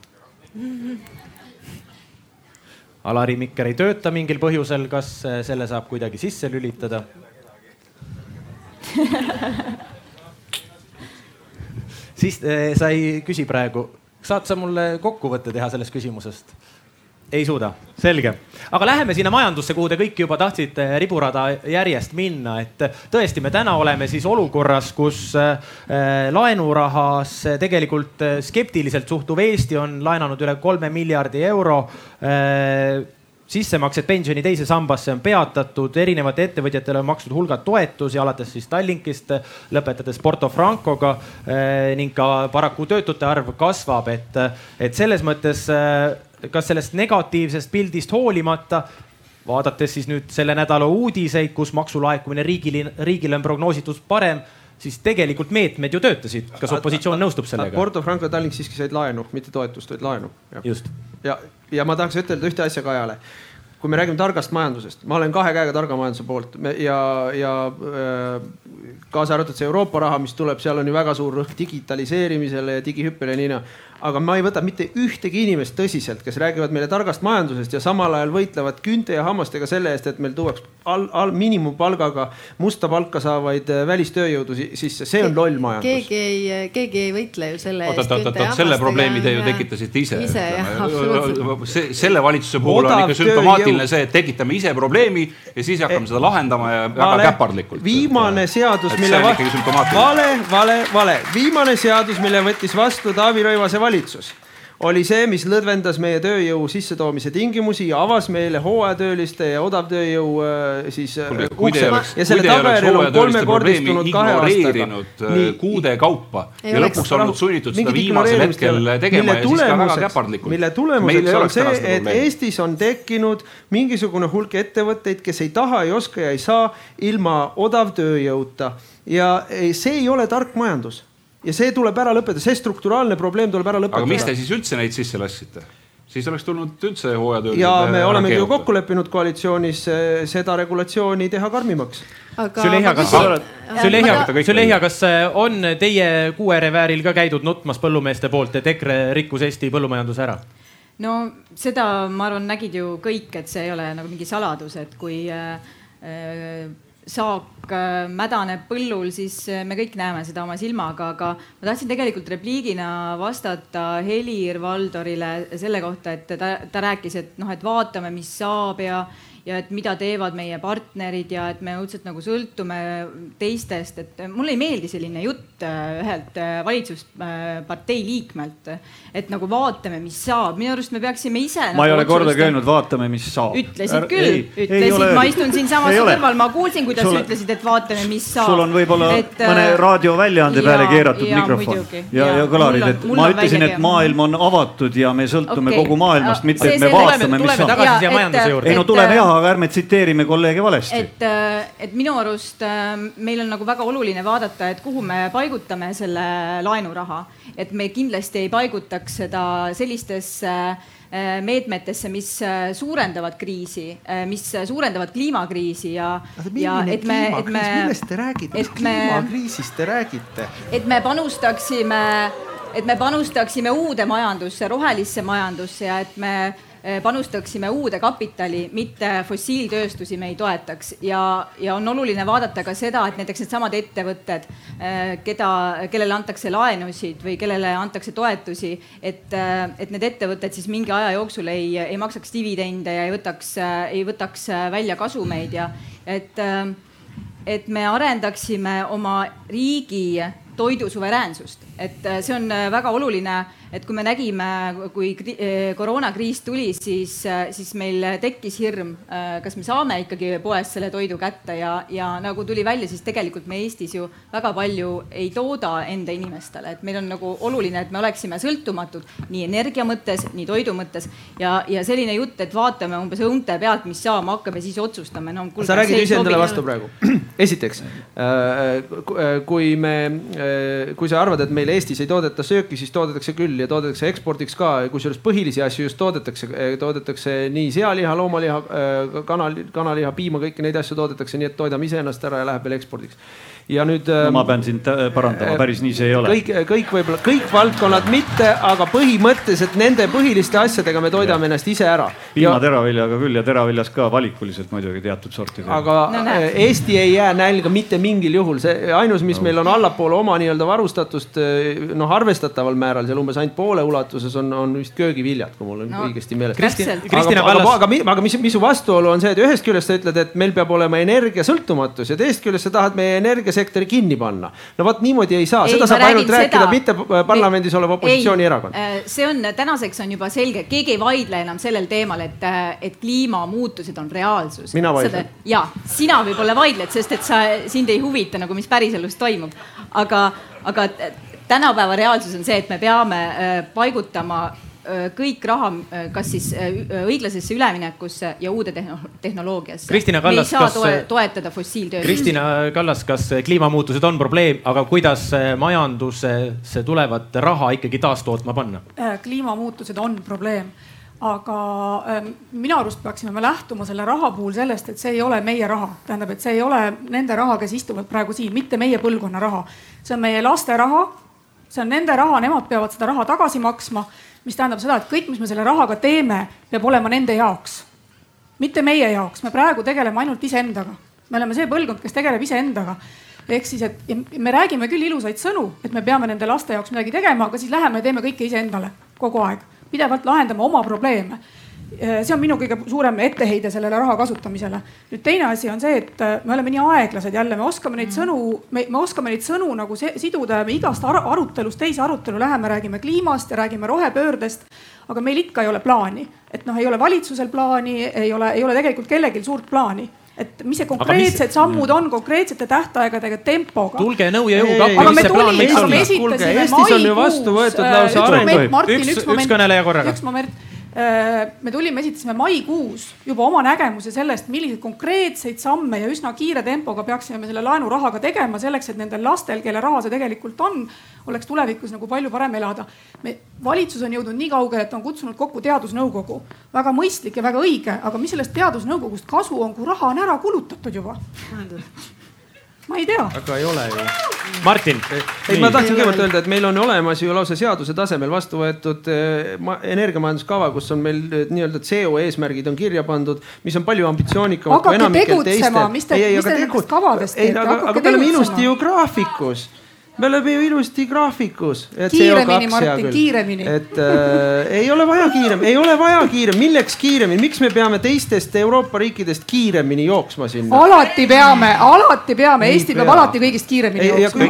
Alari mikker ei tööta mingil põhjusel, kas äh, selle saab kuidagi sisse lülitada (laughs) siis äh, sa ei küsi praegu, saad sa mulle kokkuvõtte teha sellest küsimusest? Ei suuda, selge. aga läheme sinna majandusse, kuhu te kõik juba tahtsite riburada järjest minna, et tõesti, me täna oleme siis olukorras, kus äh, laenurahas tegelikult äh, skeptiliselt suhtuv Eesti on laenanud üle kolme miljardi euro äh, sissemaksed pensioni teise sambasse on peatatud, erinevatele ettevõtjatele on makstud hulgad toetusi, alates siis Tallinkist, lõpetades Porto Francoga ning ka paraku töötute arv kasvab, et, et selles mõttes kas sellest negatiivsest pildist hoolimata, vaadates siis nüüd selle nädala uudiseid, kus maksulaekumine riigile, riigile on prognoositud parem, siis tegelikult meetmed ju töötasid. kas opositsioon nõustub sellega? Porto Franco Tallink siiski said laenu, mitte toetust, vaid laenu. just. ja, ja ma tahaks ütelda ühte asja Kajale kui me räägime targast majandusest, ma olen kahe käega targa majanduse poolt ja, ja äh, kaasa arvatud see Euroopa raha, mis tuleb, seal on ju väga suur rõhk digitaliseerimisele ja digihüppele ja nii aga ma ei võta mitte ühtegi inimest tõsiselt, kes räägivad meile targast majandusest ja samal ajal võitlevad küünte ja hammastega selle eest, et meil tuuaks al, al, miinimumpalgaga musta palka saavaid äh, välistööjõudu sisse, see on loll majandus. keegi ei, keegi ei võitle ju selle eest. oot, oot, oot, oot, selle probleemi te ju tekitasite ise. ise jah, absoluutselt. see, selle valitsuse puhul Odav on ikka sümptomaatiline see, et tekitame ise probleemi ja siis hakkame seda lahendama ja väga käpardlikult. viimane seadus, mille vale, vale, vale, viimane seadus, mille võttis vastu Taavi Rõivase valitsus oli see, mis lõdvendas meie tööjõu sissetoomise tingimusi ja avas meile hooajatööliste ja odavtööjõu äh, siis äh, ukse. ja selle tagajärjel on kolmekordistunud kahe aastaga. Äh, kuude kaupa ei ja lõpuks olnud sunnitud seda viimasel hetkel tegema ja siis ka väga käpardlikult. mille tulemuseks on see, et Eestis on tekkinud mingisugune hulk ettevõtteid, kes ei taha, ei oska ja ei saa ilma odavtööjõuta ja see ei ole tark majandus ja see tuleb ära lõpetada, see strukturaalne probleem tuleb ära lõpetada. aga miks te siis üldse neid sisse lasksite? siis oleks tulnud üldse hooajatööd. ja me olemegi ju kokku leppinud koalitsioonis eh, seda regulatsiooni teha karmimaks. Züleyxa, kas, Züleyxa, Züleyxa, kas eh, on teie kuuerevääril ka käidud nutmas põllumeeste poolt, et EKRE rikkus Eesti põllumajanduse ära? no seda, ma arvan, nägid ju kõik, et see ei ole nagu mingi saladus, et kui äh, saak äh, mädaneb põllul, siis äh, me kõik näeme seda oma silmaga, aga ma tahtsin tegelikult repliigina vastata Helir-Valdorile selle kohta, et ta, ta rääkis, et noh, et vaatame, mis saab ja ja et mida teevad meie partnerid ja et me õudselt nagu sõltume teistest, et mulle ei meeldi selline jutt äh, ühelt äh, valitsuspartei liikmelt. et nagu vaatame, mis saab, minu arust me peaksime ise. ma nagu ei ole kordagi öelnud, vaatame, mis saab. ütlesid küll, ütlesid, ma istun siinsamas kõrval, ma kuulsin, kuidas sa ütlesid, et vaatame, mis saab. sul on võib-olla et, mõne äh, raadioväljaande peale keeratud ja, mikrofon muidugi, ja, ja kõlarid, et ma ütlesin, et maailm on avatud ja me sõltume okay. kogu maailmast, mitte et me vaatame, mis saab. ei no tuleme jah aga ärme tsiteerime kolleege valesti. et, äh, et minu arust äh, meil on nagu väga oluline vaadata, et kuhu me paigutame selle laenuraha, et me kindlasti ei paigutaks seda sellistesse äh, meetmetesse, mis suurendavad kriisi, mis suurendavad kliimakriisi ja. ja et me, et me. millest te räägite, mis kliimakriisist te räägite? et me panustaksime, et me panustaksime uude majandusse, rohelisse majandusse ja et me panustaksime uude kapitali, mitte fossiiltööstusi me ei toetaks. Ja, ja on oluline vaadata ka seda, et näiteks needsamad ettevõtted, eh, keda, kellele antakse laenusid või kellele antakse toetusi, et, eh, et need ettevõtted siis mingi aja jooksul ei, ei maksaks dividende ja ei võtaks, ei võtaks välja kasumeid. Ja et, et me arendaksime oma riigi toidusuveräänsust, et see on väga oluline et kui me nägime, kui eh, koroonakriis tuli, siis, siis meil tekkis hirm, kas me saame ikkagi poest selle toidu kätte ja, ja nagu tuli välja, siis tegelikult me Eestis ju väga palju ei tooda enda inimestele, et meil on nagu oluline, et me oleksime sõltumatud nii energia mõttes, nii toidu mõttes ja, ja selline jutt, et vaatame umbes õunte pealt, mis saama hakkab ja siis otsustame no,. sa räägid iseendale vastu praegu. (clears throat) esiteks, kui me, kui sa arvad, et meil Eestis ei toodeta sööki, siis toodetakse küll ja toodetakse ekspordiks ka, kusjuures põhilisi asju just toodetakse, toodetakse nii sealiha, loomaliha, kanal, kanaliha, piima, kõiki neid asju toodetakse, nii et toidame iseennast ära ja läheb veel ekspordiks ja nüüd no,. ma ähm, pean sind äh, parandama, äh, päris nii see ei ole. kõik, kõik võib-olla, kõik valdkonnad mitte, aga põhimõtteliselt nende põhiliste asjadega me toidame ja. ennast ise ära. piimateraviljaga küll ja teraviljas ka valikuliselt muidugi teatud sortidega. aga no, äh, Eesti ei jää nälga mitte mingil juhul, see ainus, mis no. meil on allapoole oma nii-öelda varustatust noh, arvestataval määral seal umbes ainult poole ulatuses on, on vist köögiviljad, kui mul on no. õigesti meeles. Kristina Kallas. aga, aga, aga mis, mis su vastuolu on see, et ühest küljest sa ütled, et meil peab olema energiasõltumatus ja teisest küljest sa tahad meie energia sektori kinni panna. no vot niimoodi ei saa, seda saab ainult rääkida seda... mitte parlamendis olev opositsioonierakond. Äh, see on tänaseks on juba selge, keegi ei vaidle enam sellel teemal, et, äh, et kliimamuutused on reaalsus. mina vaidlen. ja sina võib-olla vaidled, sest et sa, sind ei huvita nagu, mis päriselus toimub, aga, aga tänapäeva reaalsus on see, et me peame äh, paigutama kõik raha, äh, kas siis äh, õiglasesse üleminekusse ja uude tehnoloogiasse. Kristina Kallas, kas toe, toetada fossiiltööstust. Kristina Kallas, kas kliimamuutused on probleem, aga kuidas majandusse tulevat raha ikkagi taastootma panna? kliimamuutused on probleem aga äh, minu arust peaksime me lähtuma selle raha puhul sellest, et see ei ole meie raha, tähendab, et see ei ole nende raha, kes istuvad praegu siin, mitte meie põlvkonna raha. see on meie laste raha, see on nende raha, nemad peavad seda raha tagasi maksma mis tähendab seda, et kõik, mis me selle rahaga teeme, peab olema nende jaoks. mitte meie jaoks, me praegu tegeleme ainult iseendaga. me oleme see põlvkond, kes tegeleb iseendaga. ehk siis, et me räägime küll ilusaid sõnu, et me peame nende laste jaoks midagi tegema, aga siis läheme ja teeme kõike iseendale kogu aeg. pidevalt lahendame oma probleeme see on minu kõige suurem etteheide sellele raha kasutamisele. nüüd teine asi on see, et äh, me oleme nii aeglased jälle, me oskame neid mm. sõnu, me, me oskame neid sõnu nagu se, siduda ja me igast ar arutelust teise arutelu läheme, räägime kliimast ja räägime rohepöördest. aga meil ikka ei ole plaani, et noh, ei ole valitsusel plaani, ei ole, ei ole tegelikult kellelgi suurt plaani et mis see konkreetsed mis... sammud on konkreetsete tähtaegadega, tempoga. tulge nõu ja jõuga appi, mis see plaan võiks olla? kuulge, Eestis on ju vastu võetud lausa areng. üks, üks kõneleja korraga. üks moment Äh, me tulime, esitasime maikuus juba oma nägemuse sellest, milliseid konkreetseid samme ja üsna kiire tempoga peaksime me selle laenurahaga tegema selleks, et nendel lastel, kelle raha see tegelikult on, oleks tulevikus nagu palju parem elada. me, valitsus on jõudnud nii kaugele, et on kutsunud kokku teadusnõukogu. väga mõistlik ja väga õige, aga mis sellest teadusnõukogust kasu on, kui raha on ära kulutatud juba? ma ei tea. aga ei ole ju. Martin. ei, ma tahtsin kõigepealt öelda, et meil on olemas ju lausa seaduse tasemel vastu võetud eh, energiamajanduskava, kus on meil eh, nii-öelda CO eesmärgid on kirja pandud, mis on palju ambitsioonikamad kui enamikel teistel. mis te, mis te nendest kavadest teete? aga me oleme ilusti ju graafikus me oleme ju ilusti graafikus. kiiremini, Martin, kiiremini. et äh, ei ole vaja kiirem, ei ole vaja kiirem, milleks kiiremini, miks me peame teistest Euroopa riikidest kiiremini jooksma sinna? alati peame, alati peame, Eesti pea. peab alati kõigist kiiremini ei, jooksma.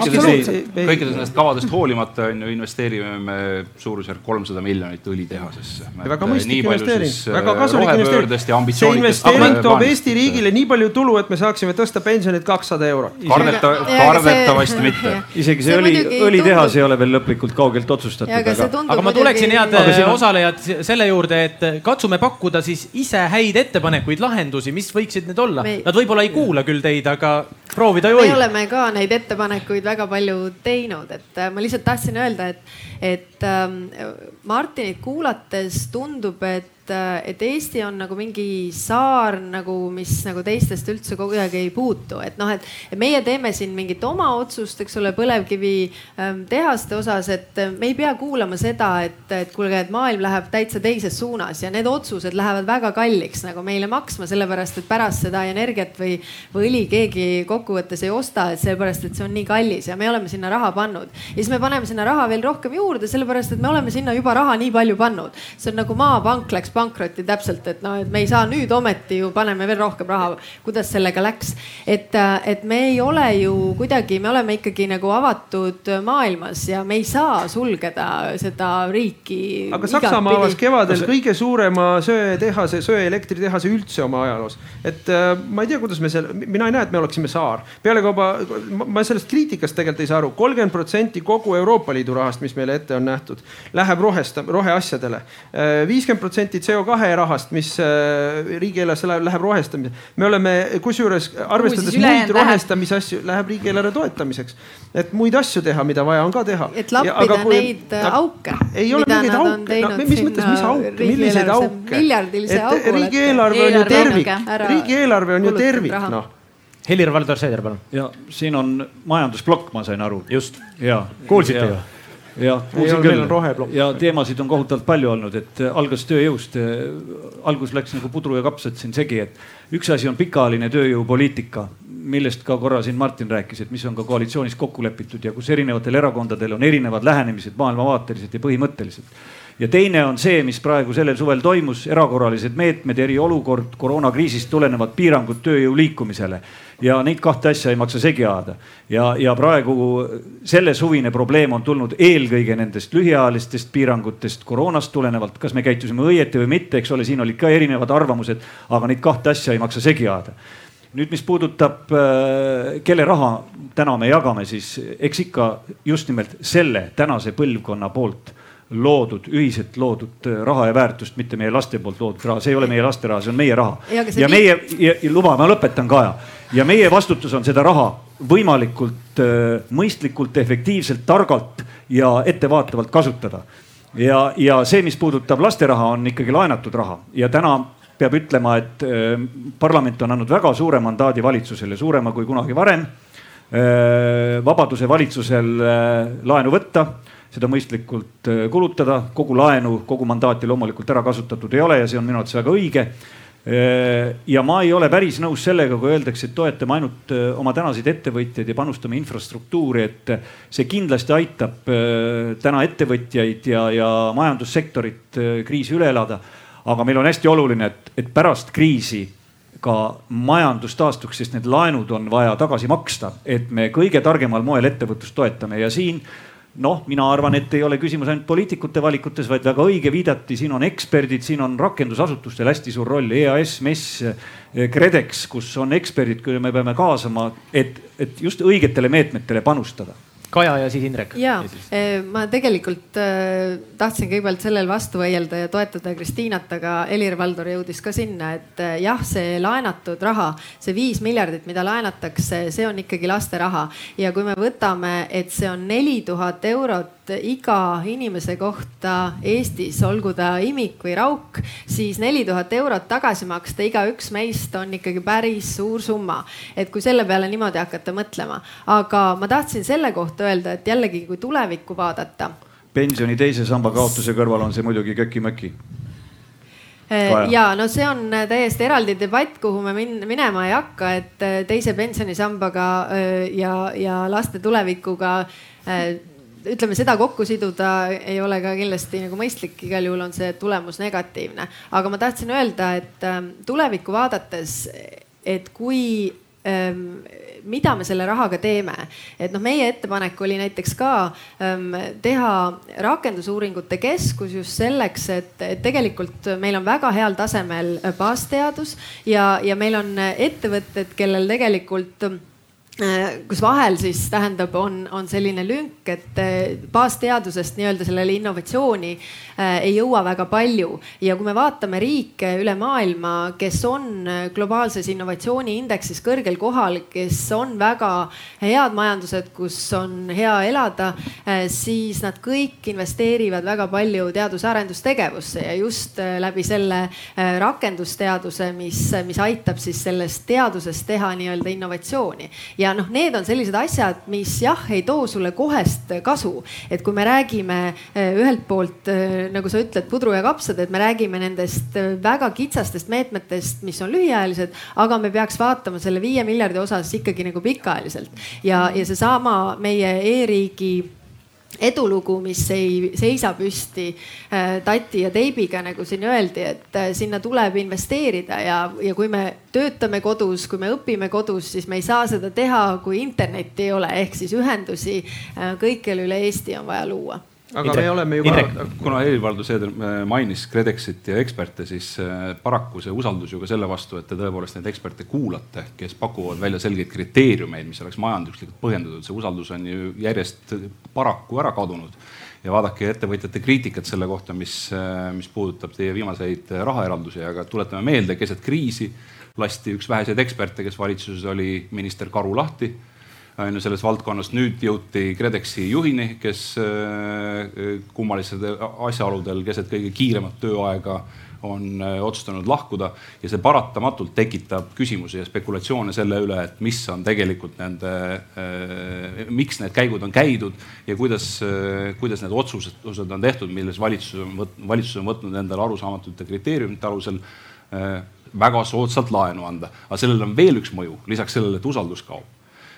kõikidest nendest kavadest hoolimata on ju investeerime me suurusjärk kolmsada miljonit õlitehasesse. väga mõistlik investeering, väga kasulik investeering. see investeering toob Eesti riigile nii palju tulu, et me saaksime tõsta pensionit kakssada eurot. kardeta, kardetavasti mitte. (laughs) isegi see, see õli, õlitehas ei ole veel lõplikult kaugelt otsustatud. aga, aga, aga ma tuleksin head on... osalejad selle juurde, et katsume pakkuda siis ise häid ettepanekuid, lahendusi, mis võiksid need olla me.... Nad võib-olla ei kuula küll teid, aga proovida ju võib. me oleme ka neid ettepanekuid väga palju teinud, et äh, ma lihtsalt tahtsin öelda, et, et et ähm, Martinit kuulates tundub, et et, et Eesti on nagu mingi saar nagu, mis nagu teistest üldse kuidagi ei puutu, et noh, et, meie teeme siin mingit oma otsust, eks ole, põlevkivi ähm, osas, et me ei pea kuulama seda, et, et kuulge, et maailm läheb täitsa teises suunas ja need otsused lähevad väga kalliks nagu meile maksma, sellepärast et pärast seda energiat või, või õli keegi kokkuvõttes ei osta, et sellepärast, et see on nii kallis ja me oleme sinna raha pannud. ja siis me paneme sinna raha veel rohkem juurde, sellepärast et me oleme sinna juba raha nii palju pannud. see on nagu maapank läks pankrotti täpselt, et noh, et me ei saa nüüd ometi ju paneme veel rohkem raha. kuidas sellega läks, et, et me ei ole ju kuidagi, me oleme ikkagi nagu avatud maailmas ja me ei saa sulgeda seda riiki. aga Saksamaa avas kevadel kõige suurema söetehase, söeelektritehase üldse oma ajaloos. et äh, ma ei tea, kuidas me seal, mina ei näe, et me oleksime saar. pealekauba, ma sellest kriitikast tegelikult ei saa aru, kolmkümmend protsenti kogu Euroopa Liidu rahast, mis meile ette on nähtud, läheb rohesta-, roheasjadele. Äh, viiskümmend protsenti CO2 rahast, mis äh, riigieelarvesse läheb, läheb rohestamisele. me oleme kusjuures arvestades muid rohestamise asju, läheb riigieelarve toetamiseks. et muid asju teha, mida vaja on ka teha. et lappida kui, neid ta, auke. ei ole mingeid auke, no mis mõttes, mis auke, milliseid auke? miljardilise augu. riigieelarve on ju tervik, riigieelarve on ju tervik, noh Helir-Valdor Seeder, palun. ja siin on majandusplokk, ma sain aru. just. ja. kuulsite ju? Jah, kuulsin küll ja teemasid on kohutavalt palju olnud, et äh, algas tööjõust. Äh, algus läks nagu pudru ja kapsad siin segi, et üks asi on pikaajaline tööjõupoliitika, millest ka korra siin Martin rääkis, et mis on ka koalitsioonis kokku lepitud ja kus erinevatel erakondadel on erinevad lähenemised maailmavaateliselt ja põhimõtteliselt ja teine on see, mis praegu sellel suvel toimus, erakorralised meetmed, eriolukord, koroonakriisist tulenevad piirangud tööjõu liikumisele. Ja neid kahte asja ei maksa segi ajada. ja, ja praegu selle suvine probleem on tulnud eelkõige nendest lühiajalistest piirangutest koroonast tulenevalt, kas me käitusime õieti või mitte, eks ole, siin olid ka erinevad arvamused, aga neid kahte asja ei maksa segi ajada. Nüüd, mis puudutab, äh, kelle raha täna me jagame, siis eks ikka just nimelt selle tänase põlvkonna poolt loodud, ühiselt loodud äh, raha ja väärtust, mitte meie laste poolt loodud raha, see ei ole meie laste raha, see on meie raha. ja, ja meie, luba, ma lõpetan ka ja, meie vastutus on seda raha võimalikult äh, mõistlikult, efektiivselt, targalt ja ettevaatavalt kasutada. ja, ja see, mis puudutab laste raha, on ikkagi laenatud raha ja täna peab ütlema, et äh, parlament on andnud väga suure mandaadi valitsusele, suurema kui kunagi varem vabaduse valitsusel laenu võtta seda mõistlikult äh, kulutada. kogu laenu, kogu mandaati loomulikult ära kasutatud ei ole ja see on minu arvates väga õige. Äh, ja ma ei ole päris nõus sellega, kui öeldakse, et toetame ainult äh, oma tänaseid ettevõtjaid ja panustame infrastruktuuri, et see kindlasti aitab täna ettevõtjaid ja, ja majandussektorit kriisi üle elada. aga meil on hästi oluline, et, et pärast kriisi ka majandus taastuks, sest need laenud on vaja tagasi maksta, et me kõige targemal moel ettevõtlust toetame ja siin noh, mina arvan, et ei ole küsimus ainult poliitikute valikutes, vaid väga õige viidati, siin on eksperdid, siin on rakendusasutustel hästi suur roll, EAS, MES, KredEx, kus on eksperdid, kelle me peame kaasama, et, et just õigetele meetmetele panustada Kaja ja siis Indrek. ja, eh, ma tegelikult äh, tahtsin kõigepealt sellel vastu vaielda ja toetada Kristiinat, aga Helir-Valdor jõudis ka sinna, et äh, jah, see laenatud raha, see viis miljardit, mida laenatakse, see on ikkagi laste raha ja kui me võtame, et see on neli tuhat eurot iga inimese kohta Eestis, olgu ta imik või rauk, siis neli tuhat eurot tagasi maksta igaüks meist on ikkagi päris suur summa. et kui selle peale niimoodi hakata mõtlema, aga ma tahtsin selle kohta öelda, et jällegi, kui tulevikku vaadata. pensioni teise samba kaotuse kõrval on see muidugi köki-möki äh, ja no see on täiesti eraldi debatt, kuhu me min minema ei hakka, et äh, teise pensionisambaga äh, ja, ja laste tulevikuga ütleme seda kokku siduda ei ole ka kindlasti nagu mõistlik, igal juhul on see tulemus negatiivne. aga ma tahtsin öelda, et tulevikku vaadates, et kui ähm, mida me selle rahaga teeme. et noh, meie ettepanek oli näiteks ka ähm, teha rakendusuuringute keskus just selleks, et, et tegelikult meil on väga heal tasemel baasteadus ja, ja meil on ettevõtted, kellel tegelikult kus vahel siis tähendab, on, on selline lünk, et äh, baasteadusest nii-öelda sellele innovatsiooni äh, ei jõua väga palju. ja kui me vaatame riike üle maailma, kes on globaalses innovatsiooniindeksis kõrgel kohal, kes on väga head majandused, kus on hea elada, siis nad kõik investeerivad väga palju teadus-arendustegevusse ja just läbi selle rakendusteaduse, mis, mis aitab siis sellest teadusest teha nii-öelda innovatsiooni ja ja noh, need on sellised asjad, mis jah, ei too sulle kohest kasu. et kui me räägime eh, ühelt poolt eh, nagu sa ütled, pudru ja kapsad, et me räägime nendest eh, väga kitsastest meetmetest, mis on lühiajalised, aga me peaks vaatama selle viie miljardi osas ikkagi nagu pikaajaliselt ja, ja seesama meie e-riigi edulugu, mis ei seisa püsti äh, tati ja teibiga, nagu siin öeldi, et äh, sinna tuleb investeerida ja, ja kui me töötame kodus, kui me õpime kodus, siis me ei saa seda teha, kui internetti ei ole, ehk siis ühendusi äh, kõikjal üle Eesti on vaja luua aga Indrek, me oleme juba. kuna Helir-Valdor Seeder äh, mainis KredExit ja eksperte, siis äh, paraku see usaldus ju ka selle vastu, et te tõepoolest neid eksperte kuulate, kes pakuvad välja selgeid kriteeriumeid, mis oleks majanduslikult põhjendatud. see usaldus on ju järjest paraku ära kadunud ja vaadake ettevõtjate kriitikat selle kohta, mis, äh, mis puudutab teie viimaseid rahaeraldusi, aga tuletame meelde, keset kriisi lasti üks väheseid eksperte, kes valitsuses oli, minister Karu lahti on ju selles valdkonnas. nüüd jõuti KredExi juhini, kes äh, kummalistel asjaoludel keset kõige kiiremat tööaega on äh, otsustanud lahkuda ja see paratamatult tekitab küsimusi ja spekulatsioone selle üle, et mis on tegelikult nende, äh, miks need käigud on käidud ja kuidas, kuidas need otsused, on tehtud, milles valitsus on võtnud, valitsus on võtnud endale arusaamatute kriteeriumite alusel väga soodsalt laenu anda. aga sellel on veel üks mõju, lisaks sellele, et usaldus kaob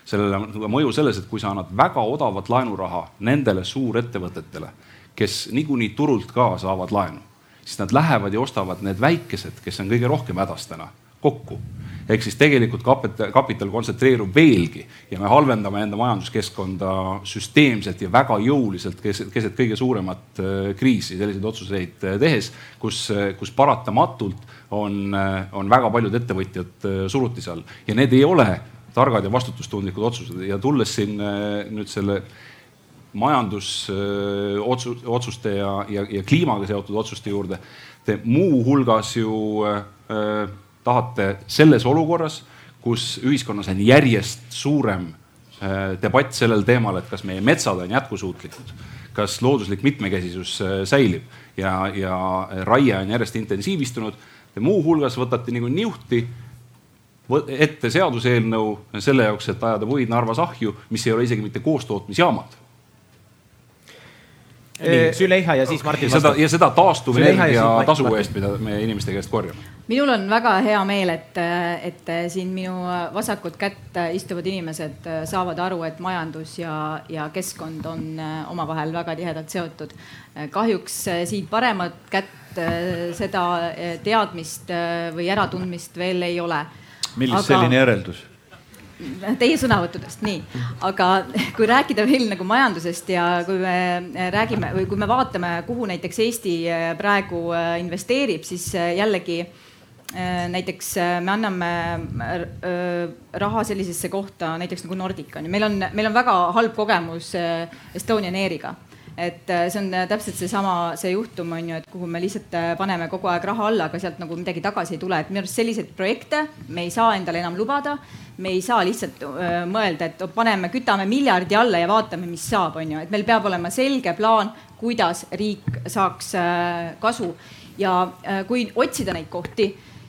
sellele on mõju selles, et kui sa annad väga odavat laenuraha nendele suurettevõtetele, kes niikuinii turult ka saavad laenu, siis nad lähevad ja ostavad need väikesed, kes on kõige rohkem hädas täna, kokku. Ehk siis tegelikult kapital, kapital kontsentreerub veelgi ja me halvendame enda majanduskeskkonda süsteemselt ja väga jõuliselt keset, keset kõige suuremat äh, kriisi selliseid otsuseid äh, tehes, kus, äh, kus paratamatult on, on väga paljud ettevõtjad surutis all ja need ei ole targad ja vastutustundlikud otsused ja tulles siin äh, nüüd selle majandusotsuste äh, ja, ja, ja kliimaga seotud otsuste juurde. Te muuhulgas ju äh, tahate selles olukorras, kus ühiskonnas on järjest suurem äh, debatt sellel teemal, et kas meie metsad on jätkusuutlikud, kas looduslik mitmekesisus äh, säilib ja, ja raie on järjest intensiivistunud. Te muuhulgas võtate nagu niuhti ette seaduseelnõu selle jaoks, et ajada puid Narvas ahju, mis ei ole isegi mitte koostootmisjaamad. nii, Züleyxa ja siis Martin vastab. ja seda taastuvenergia tasu eest, mida me inimeste käest korjame. minul on väga hea meel, et, et siin minu vasakut kätt istuvad inimesed saavad aru, et majandus ja, ja keskkond on omavahel väga tihedalt seotud. kahjuks siit paremat kätt seda teadmist või äratundmist veel ei ole millest aga... selline järeldus? Teie sõnavõttudest, nii. aga kui rääkida veel nagu majandusest ja kui me räägime või kui me vaatame, kuhu näiteks Eesti äh, praegu äh, investeerib, siis äh, jällegi näiteks me anname raha sellisesse kohta näiteks nagu Nordica on ju, meil on, meil on väga halb kogemus Estonian Airiga et äh, see on äh, täpselt seesama, see juhtum on ju, et kuhu me lihtsalt äh, paneme kogu aeg raha alla, aga sealt nagu midagi tagasi ei tule, et minu arust selliseid projekte me ei saa endale enam lubada. me ei saa lihtsalt mõelda, et paneme, kütame miljardi alla ja vaatame, mis saab, on ju, et meil peab olema selge plaan, kuidas riik saaks kasu. Ja kui otsida neid kohti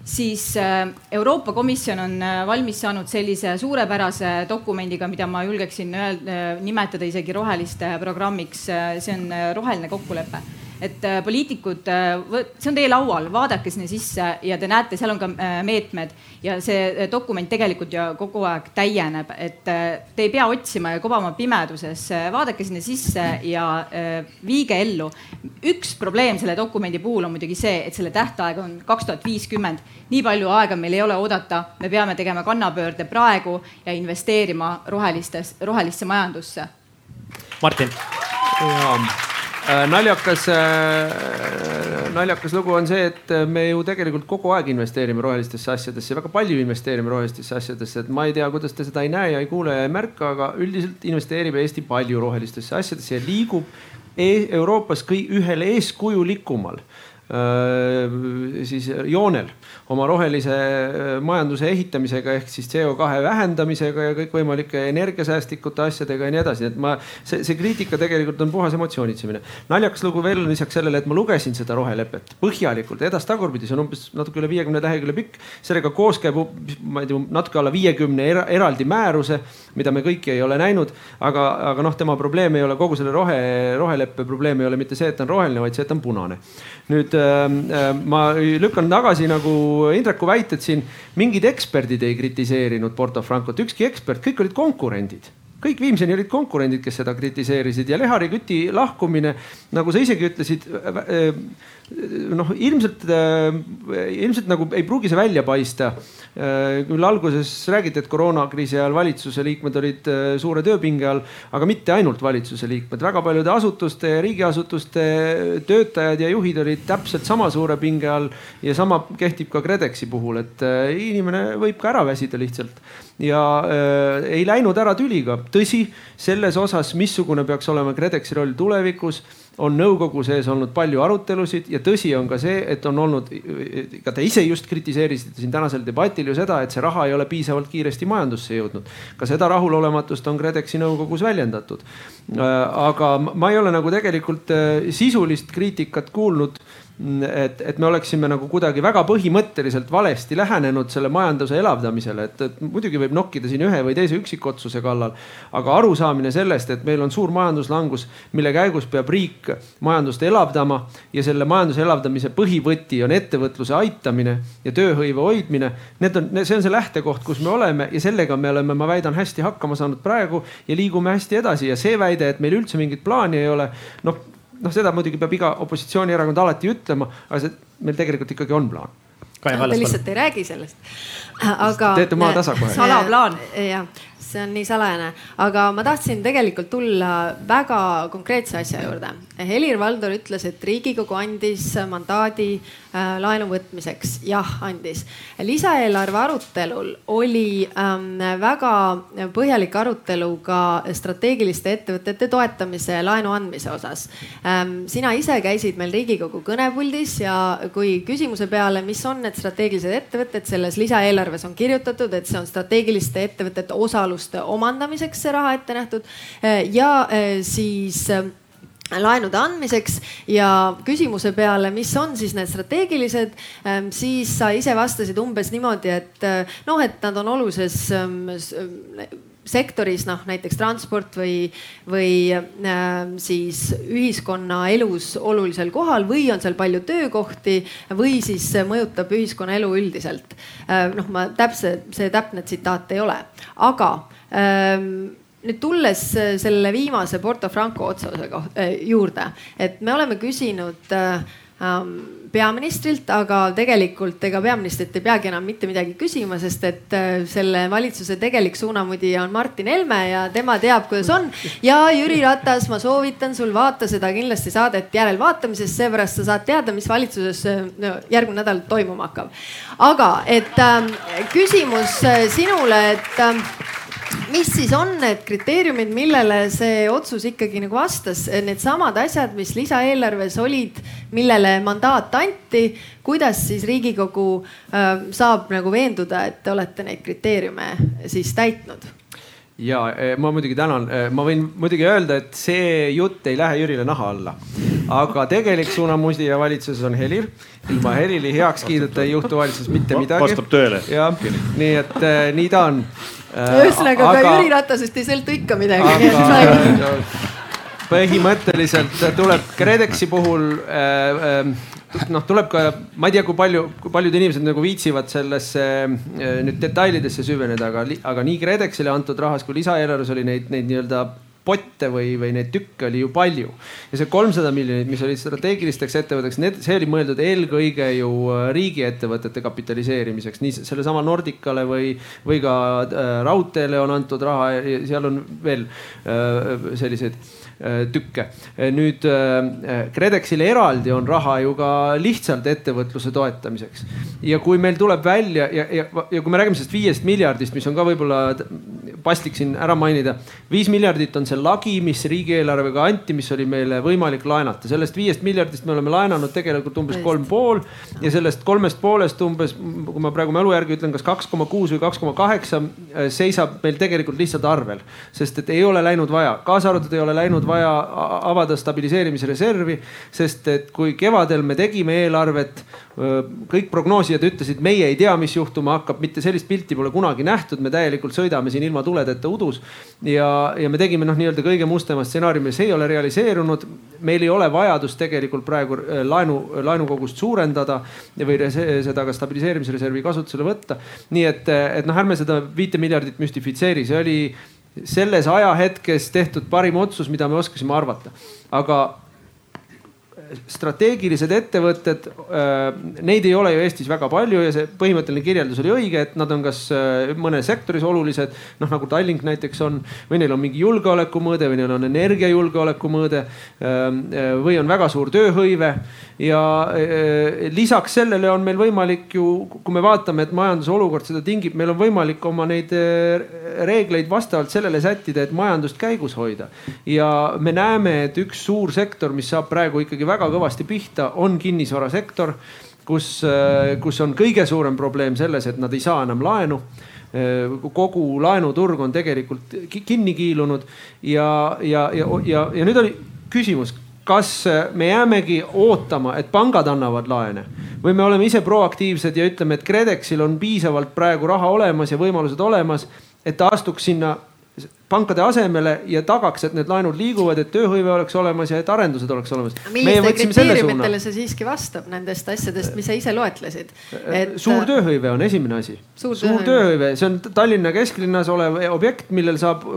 siis äh, Euroopa Komisjon on äh, valmis saanud sellise suurepärase dokumendiga, mida ma julgeksin öelda, äh, nimetada isegi roheliste programmiks. see on roheline kokkulepe et äh, poliitikud, äh, see on teie laual, vaadake sinna sisse ja te näete, seal on ka äh, meetmed ja see dokument tegelikult ju kogu aeg täieneb, et te ei pea otsima ja kobama pimeduses, vaadake sinna sisse ja viige ellu. üks probleem selle dokumendi puhul on muidugi see, et selle tähtaeg on kaks tuhat viiskümmend. nii palju aega meil ei ole oodata, me peame tegema kannapöörde praegu ja investeerima rohelistes, rohelisse majandusse. Martin. jaa naljakas, äh, naljakas lugu on see, et me ju tegelikult kogu aeg investeerime rohelistesse asjadesse, väga palju investeerime rohelistesse asjadesse, et ma ei tea, kuidas te seda ei näe ja ei kuule ja ei märka, aga üldiselt investeerib Eesti palju rohelistesse asjadesse ja liigub e Euroopas kõi ühel eeskujulikumal siis joonel oma rohelise majanduse ehitamisega ehk siis CO2 vähendamisega ja kõikvõimalike energiasäästlikute asjadega ja nii edasi, et ma, see, see kriitika tegelikult on puhas emotsioonitsemine. naljakas lugu veel on lisaks sellele, et ma lugesin seda rohelepet põhjalikult edasi-tagurpidi, see on umbes natuke üle viiekümne lehekülje pikk. sellega koos käib, ma ei tea, natuke alla viiekümne eraldi määruse, mida me kõiki ei ole näinud, aga, aga noh, tema probleem ei ole kogu selle rohe, roheleppe probleem ei ole mitte see, et ta on roheline, vaid see, et ta on punane. nüüd ma lükkan tagasi nagu Indreku väited siin, mingid eksperdid ei kritiseerinud Porto Francot, ükski ekspert, kõik olid konkurendid. Kõik viimseni olid konkurendid, kes seda kritiseerisid. Ja Lehari Küti lahkumine, nagu sa isegi ütlesid, äh, noh, ilmselt, äh, ilmselt nagu ei pruugi see välja paista Äh, küll alguses räägiti, et koroonakriisi ajal valitsuse liikmed olid äh, suure tööpinge all, aga mitte ainult valitsuse liikmed, väga paljude asutuste ja riigiasutuste töötajad ja juhid olid täpselt sama suure pinge all. ja sama kehtib ka KredExi puhul, et inimene võib ka ära väsida lihtsalt ja äh, ei läinud ära tüliga. tõsi, selles osas, missugune peaks olema KredExi roll tulevikus on nõukogu sees olnud palju arutelusid ja tõsi on ka see, et on olnud, ka te ise just kritiseerisite siin tänasel debatil ju seda, et see raha ei ole piisavalt kiiresti majandusse jõudnud. ka seda rahulolematust on KredExi nõukogus väljendatud. Äh, aga ma ei ole nagu tegelikult äh, sisulist kriitikat kuulnud et, et me oleksime nagu kuidagi väga põhimõtteliselt valesti lähenenud selle majanduse elavdamisele, et, et muidugi võib nokkida siin ühe või teise üksikotsuse kallal. aga arusaamine sellest, et meil on suur majanduslangus, mille käigus peab riik majandust elavdama ja selle majanduse elavdamise põhivõti on ettevõtluse aitamine ja tööhõive hoidmine. Need on, see on see lähtekoht, kus me oleme ja sellega me oleme, ma väidan, hästi hakkama saanud praegu ja liigume hästi edasi ja see väide, et meil üldse mingit plaani ei ole, noh noh, seda muidugi peab iga opositsioonierakond alati ütlema, aga see meil tegelikult ikkagi on plaan. Te lihtsalt ei räägi sellest. aga. teete maa tasa kohe. salaplaan. jah, see on nii salajane, aga ma tahtsin tegelikult tulla väga konkreetse asja juurde. Helir-Valdor ütles, et Riigikogu andis mandaadi äh, laenu võtmiseks. jah, andis. lisaeelarve arutelul oli ähm, väga põhjalik arutelu ka strateegiliste ettevõtete toetamise laenu andmise osas ähm,. sina ise käisid meil Riigikogu kõnepuldis ja kui küsimuse peale, mis on need strateegilised ettevõtted, selles lisaeelarves on kirjutatud, et see on strateegiliste ettevõtete osalus võimaluste omandamiseks see raha ette nähtud eh, ja eh, siis eh, laenude andmiseks ja küsimuse peale, mis on siis need strateegilised, siis sa ise vastasid umbes niimoodi, et noh, et nad on olulises sektoris, noh näiteks transport või, või äh, siis ühiskonnaelus olulisel kohal või on seal palju töökohti või siis mõjutab ühiskonnaelu üldiselt äh,. noh, ma täpse, see täpne tsitaat ei ole, aga ähm, nüüd tulles selle viimase Porto Franco otsuse äh, juurde, et me oleme küsinud äh, ähm, peaministrilt, aga tegelikult ega peaministrilt ei peagi enam mitte midagi küsima, sest et äh, selle valitsuse tegelik suunamudija on Martin Helme ja tema teab, kuidas on. ja Jüri Ratas, ma soovitan sul vaata seda kindlasti saadet järelvaatamisest, seepärast sa saad teada, mis valitsuses järgmine nädal toimuma hakkab. aga et äh, küsimus äh, sinule, et äh, mis siis on need kriteeriumid, millele see otsus ikkagi nagu vastas, needsamad asjad, mis lisaeelarves olid, millele mandaat anti, kuidas siis Riigikogu äh, saab nagu veenduda, et te olete neid kriteeriume siis täitnud? ja e, ma muidugi tänan, e, ma võin muidugi öelda, et see jutt ei lähe Jürile naha alla. Aga tegelik suunamudija valitsuses on Helir. ilma Helili heakskiiduta ei juhtu valitsuses mitte midagi. vastab tõele. jah, nii et äh, nii ta on Äh, ühesõnaga aga... ka Jüri Ratasest ei sõltu ikka midagi aga... põhimõtteliselt tuleb KredExi puhul äh, äh, noh, tuleb ka, ma ei tea, kui palju, kui paljud inimesed nagu viitsivad sellesse nüüd detailidesse süveneda, aga, aga nii KredExile antud rahas kui lisaeelarves oli neid, neid nii-öelda potte või, või neid tükke oli ju palju. ja see kolmsada miljonit, mis olid strateegilisteks ettevõtteks, need, see oli mõeldud eelkõige ju äh, riigiettevõtete kapitaliseerimiseks, nii sellesama Nordicale või, või ka äh, raudteele on antud raha ja seal on veel äh, selliseid tükke. nüüd äh, KredExile eraldi on raha ju ka lihtsalt ettevõtluse toetamiseks. ja kui meil tuleb välja ja, ja, ja kui me räägime sellest viiest miljardist, mis on ka võib-olla paslik siin ära mainida. viis miljardit on see lagi, mis riigieelarvega anti, mis oli meile võimalik laenata. sellest viiest miljardist me oleme laenanud tegelikult umbes kolm pool ja sellest kolmest poolest umbes, kui ma praegu mälu järgi ütlen, kas kaks koma kuus või kaks koma kaheksa äh, seisab meil tegelikult lihtsalt arvel. sest et ei ole läinud vaja, kaasa arvatud ei ole läinud vaja avada stabiliseerimisreservi, sest et kui kevadel me tegime eelarvet kõik prognoosijad ütlesid, meie ei tea, mis juhtuma hakkab, mitte sellist pilti pole kunagi nähtud, me täielikult sõidame siin ilma tuledeta udus. ja, ja me tegime noh, nii-öelda kõige mustema stsenaariumi, see ei ole realiseerunud. meil ei ole vajadust tegelikult praegu laenu, laenukogust suurendada või seda ka stabiliseerimisreservi kasutusele võtta. nii et, et noh, ärme seda viite miljardit müstifitseeri, see oli selles ajahetkes tehtud parim otsus, mida me oskasime arvata. aga strateegilised ettevõtted, äh, neid ei ole ju Eestis väga palju ja see põhimõtteline kirjeldus oli õige, et nad on kas äh, mõnes sektoris olulised, noh nagu Tallink näiteks on, või neil on mingi julgeolekumõõde või neil on energiajulgeoleku mõõde äh, või on väga suur tööhõive ja lisaks sellele on meil võimalik ju, kui me vaatame, et majanduse olukord seda tingib, meil on võimalik oma neid reegleid vastavalt sellele sättida, et majandust käigus hoida. ja me näeme, et üks suur sektor, mis saab praegu ikkagi väga väga kõvasti pihta, on kinnisvarasektor, kus, äh, kus on kõige suurem probleem selles, et nad ei saa enam laenu. Äh, kogu laenuturg on tegelikult kinni kiilunud ja, ja, ja, ja, ja nüüd oli küsimus, kas me jäämegi ootama, et pangad annavad laene või me oleme ise proaktiivsed ja ütleme, et KredExil on piisavalt praegu raha olemas ja võimalused olemas, et ta astuks sinna pankade asemele ja tagaks, et need laenud liiguvad, et tööhõive oleks olemas ja et arendused oleks olemas. millistele kriteeriumitele see siiski vastab nendest asjadest, mis sa ise loetlesid et...? suur tööhõive on esimene asi. suur, suur tööhõive, see on Tallinna kesklinnas olev objekt, millel saab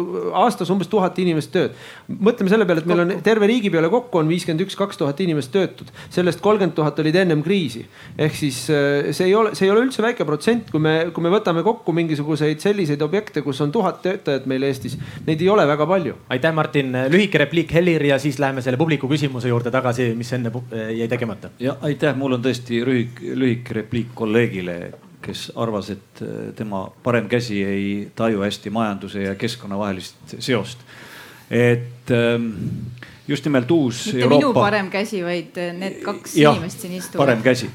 aastas umbes tuhat inimest tööd. mõtleme selle peale, et meil on terve riigi peale kokku on viiskümmend üks, kaks tuhat inimest töötud, sellest kolmkümmend tuhat olid ennem kriisi. ehk siis äh, see ei ole, see ei ole üldse väike protsent, kui me, kui me võtame kokku mingisuguseid selliseid objekte, kus on tuhat töötajat meil Eestis neid ei ole väga palju. aitäh, Martin, lühike repliik Helir ja siis läheme selle publiku küsimuse juurde tagasi, mis enne jäi tegemata. ja aitäh, mul on tõesti lühike, lühike repliik kolleegile, kes arvas, et äh, tema parem käsi ei taju hästi majanduse ja keskkonna vahelist seost. et ähm, just nimelt uus mitte Euroopa... minu parem käsi, vaid äh, need kaks ja, inimest siin istuvad. parem käsi,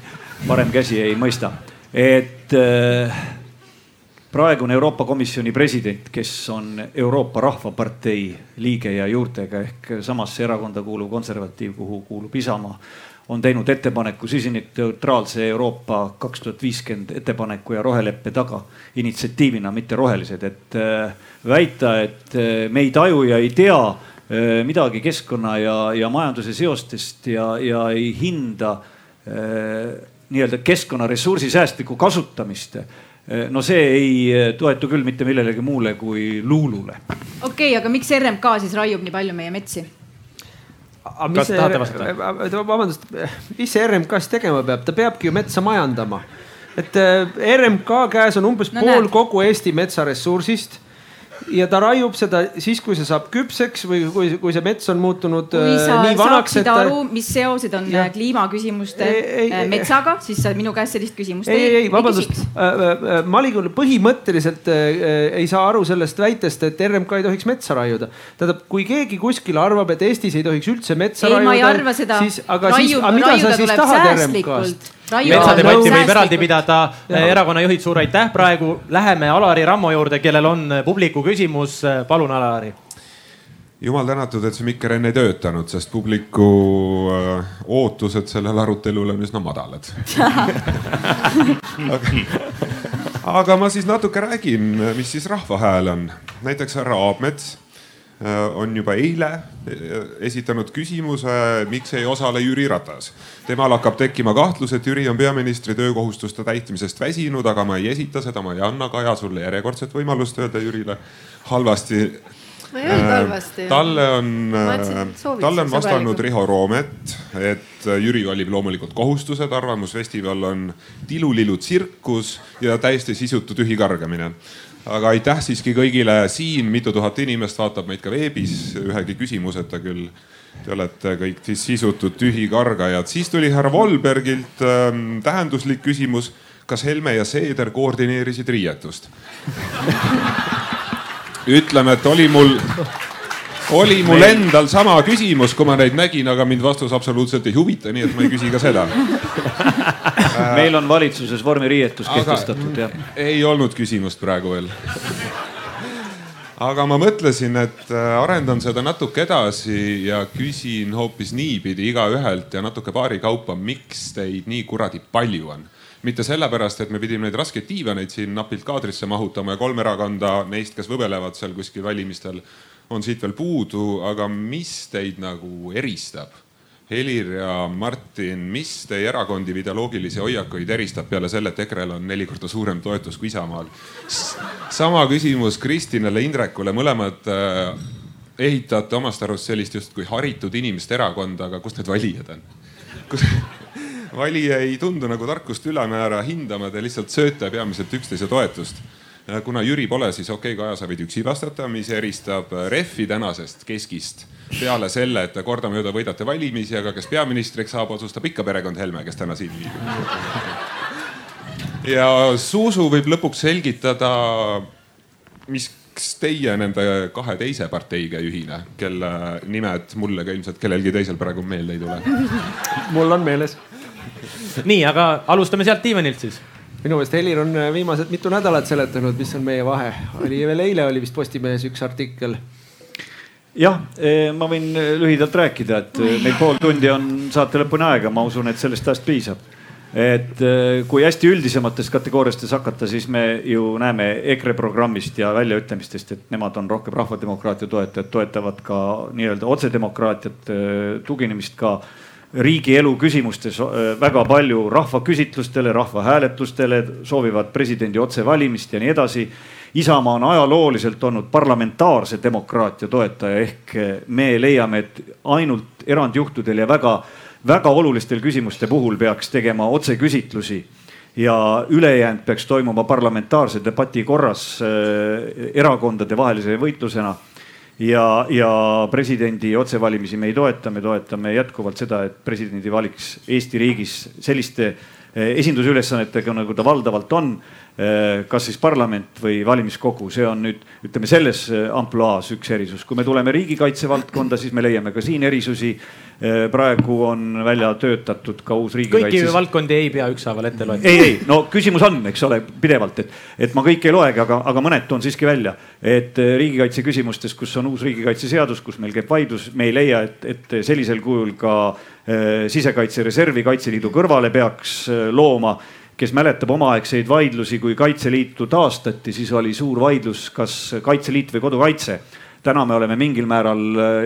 parem käsi ei mõista, et äh, praegune Euroopa Komisjoni president, kes on Euroopa Rahvapartei liige ja juurtega ehk samasse erakonda kuuluv konservatiiv, kuhu kuulub Isamaa, on teinud ettepaneku süsinikneutraalse Euroopa kaks tuhat viiskümmend ettepaneku ja roheleppe taga initsiatiivina, mitte rohelised, et äh, väita, et äh, me ei taju ja ei tea äh, midagi keskkonna ja, ja majanduse seostest ja, ja ei hinda nii-öelda keskkonnaressursi säästlikku kasutamist no see ei eh, toetu küll mitte millelegi muule kui luulule. okei okay,, aga miks RMK siis raiub nii palju meie metsi? kas tahate vastata? Eh, vabandust, mis see RMK siis tegema peab, ta peabki ju metsa majandama. et RMK käes on umbes no, pool näed. kogu Eesti metsaressursist ja ta raiub seda siis, kui see saab küpseks või kui, kui see mets on muutunud kui äh, sa nii vanaks. saaksid ta... aru, mis seosed on ja. kliimaküsimuste ei, ei, äh, metsaga, siis sa minu käest sellist küsimust ei, ei, ei, vabandust. Äh, Malikul põhimõtteliselt ei saa aru sellest väitest, et RMK ei tohiks metsa raiuda. tähendab, kui keegi kuskil arvab, et Eestis ei tohiks üldse metsa ei, raiuda, siis, aga Raiu, siis, aga mida sa siis tahad RMK-st? Metsadebatti võib eraldi pidada. erakonna juhid, suur aitäh, praegu läheme Alari Rammo juurde, kellel on publiku küsimus. palun, Alari jumal tänatud, et see mikker enne ei töötanud, sest publiku äh, ootused sellele arutelule on üsna madalad (laughs) aga, aga ma siis natuke räägin, mis siis rahva hääl on. näiteks härra Aabmets Äh, on juba eile äh, esitanud küsimuse, miks ei osale Jüri Ratas. temal hakkab tekkima kahtlus, et Jüri on peaministri töökohustuste täitmisest väsinud, aga ma ei esita seda, ma ei anna Kaja sulle järjekordset võimalust öelda Jürile halvasti. ma ei öelnud halvasti. talle on, talle on vastanud. Riho Roomet, et Jüri valib loomulikult kohustused, Arvamusfestival on tilulilu tsirkus ja täiesti sisutu tühi kargamine aga aitäh siiski kõigile siin, mitu tuhat inimest vaatab meid ka veebis, ühegi küsimuseta küll. Te olete kõik siis sisutud tühikargajad. siis tuli härra Volbergilt ähm, tähenduslik küsimus. kas Helme ja Seeder koordineerisid riietust? (laughs) ütleme, et oli mul, oli mul endal sama küsimus, kui ma neid nägin, aga mind vastus absoluutselt ei huvita, nii et ma ei küsi ka seda. (laughs) meil on valitsuses vormiriietus kehtestatud jah. ei olnud küsimust praegu veel. aga ma mõtlesin, et äh, arendan seda natuke edasi ja küsin hoopis niipidi igaühelt ja natuke paari kaupa, miks teid nii kuradi palju on mitte sellepärast, et me pidime neid raskeid diivaneid siin napilt kaadrisse mahutama ja kolm erakonda neist, kes võbelevad seal kuskil valimistel, on siit veel puudu, aga mis teid nagu eristab? Helir ja Martin, mis teie erakondi või ideoloogilisi hoiakuid eristab peale selle, et EKRE-l on neli korda suurem toetus kui Isamaal? sama küsimus Kristinale, Indrekule, mõlemad äh, ehitate omast arust sellist justkui haritud inimeste erakonda, aga kus need valijad on? kus (laughs) valija ei tundu nagu tarkust ülemäära hindama, te lihtsalt sööte peamiselt üksteise toetust. Kuna Jüri pole, siis okei okay,, Kaja, sa võid üksi vastata, mis eristab Refi tänasest keskist peale selle, et kordamööda võidate valimisi, aga kes peaministriks saab, otsustab ikka perekond Helme, kes täna siin viibib. ja Zuzu võib lõpuks selgitada, mis teie nende kahe teise parteiga ei ühine, kelle nimed mulle ka ilmselt kellelgi teisel praegu meelde ei tule? mul on meeles. nii, aga alustame sealt diivanilt siis minu meelest Helir on viimased mitu nädalat seletanud, mis on meie vahe. oli veel eile oli vist Postimehes üks artikkel. jah, ma võin lühidalt rääkida, et meil pool tundi on saate lõpuni aega, ma usun, et sellest ajast piisab. et kui hästi üldisemates kategooriates hakata, siis me ju näeme EKRE programmist ja väljaütlemistest, et nemad on rohkem rahvademokraatia toetajad, toetavad ka nii-öelda otsedemokraatiat, tuginemist ka riigielu küsimustes väga palju rahvaküsitlustele, rahvahääletustele, soovivad presidendi otsevalimist ja nii edasi. Isamaa on ajalooliselt olnud parlamentaarse demokraatia toetaja ehk me leiame, et ainult erandjuhtudel ja väga, väga olulistel küsimuste puhul peaks tegema otseküsitlusi ja ülejäänud peaks toimuma parlamentaarse debati korras äh, erakondade vahelise võitlusena ja, ja presidendi otsevalimisi me ei toeta, me toetame jätkuvalt seda, et presidendi valiks Eesti riigis selliste esindusülesannetega, nagu ta valdavalt on. Kas siis parlament või valimiskogu, see on nüüd ütleme selles ampluaas üks erisus. kui me tuleme riigikaitse valdkonda, siis me leiame ka siin erisusi. praegu on välja töötatud ka uus riigikaitse. kõiki valdkondi ei pea ükshaaval ette loeta. ei, ei no küsimus on, eks ole, pidevalt, et, et ma kõike ei loegi, aga, aga mõned toon siiski välja. et riigikaitse küsimustes, kus on uus riigikaitseseadus, kus meil käib vaidlus, me ei leia, et, et sellisel kujul ka sisekaitsereservi Kaitseliidu kõrvale peaks looma kes mäletab omaaegseid vaidlusi, kui Kaitseliitu taastati, siis oli suur vaidlus, kas Kaitseliit või kodukaitse. täna me oleme mingil määral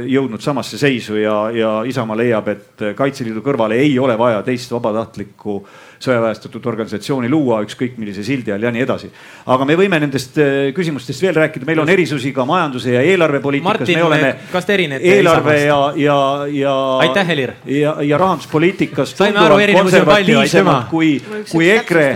jõudnud samasse seisu ja, ja Isamaa leiab, et Kaitseliidu kõrvale ei ole vaja teist vabatahtlikku sõjaväestatud organisatsiooni luua ükskõik millise sildi all ja nii edasi. aga me võime nendest küsimustest veel rääkida, meil on erisusi ka majanduse ja eelarvepoliitikas. me oleme kas te erinete eelarve ja, ja, ja. aitäh, Helir. ja, ja rahanduspoliitikas. saime aru, erinevusi on palju, aitüma. kui, kui EKRE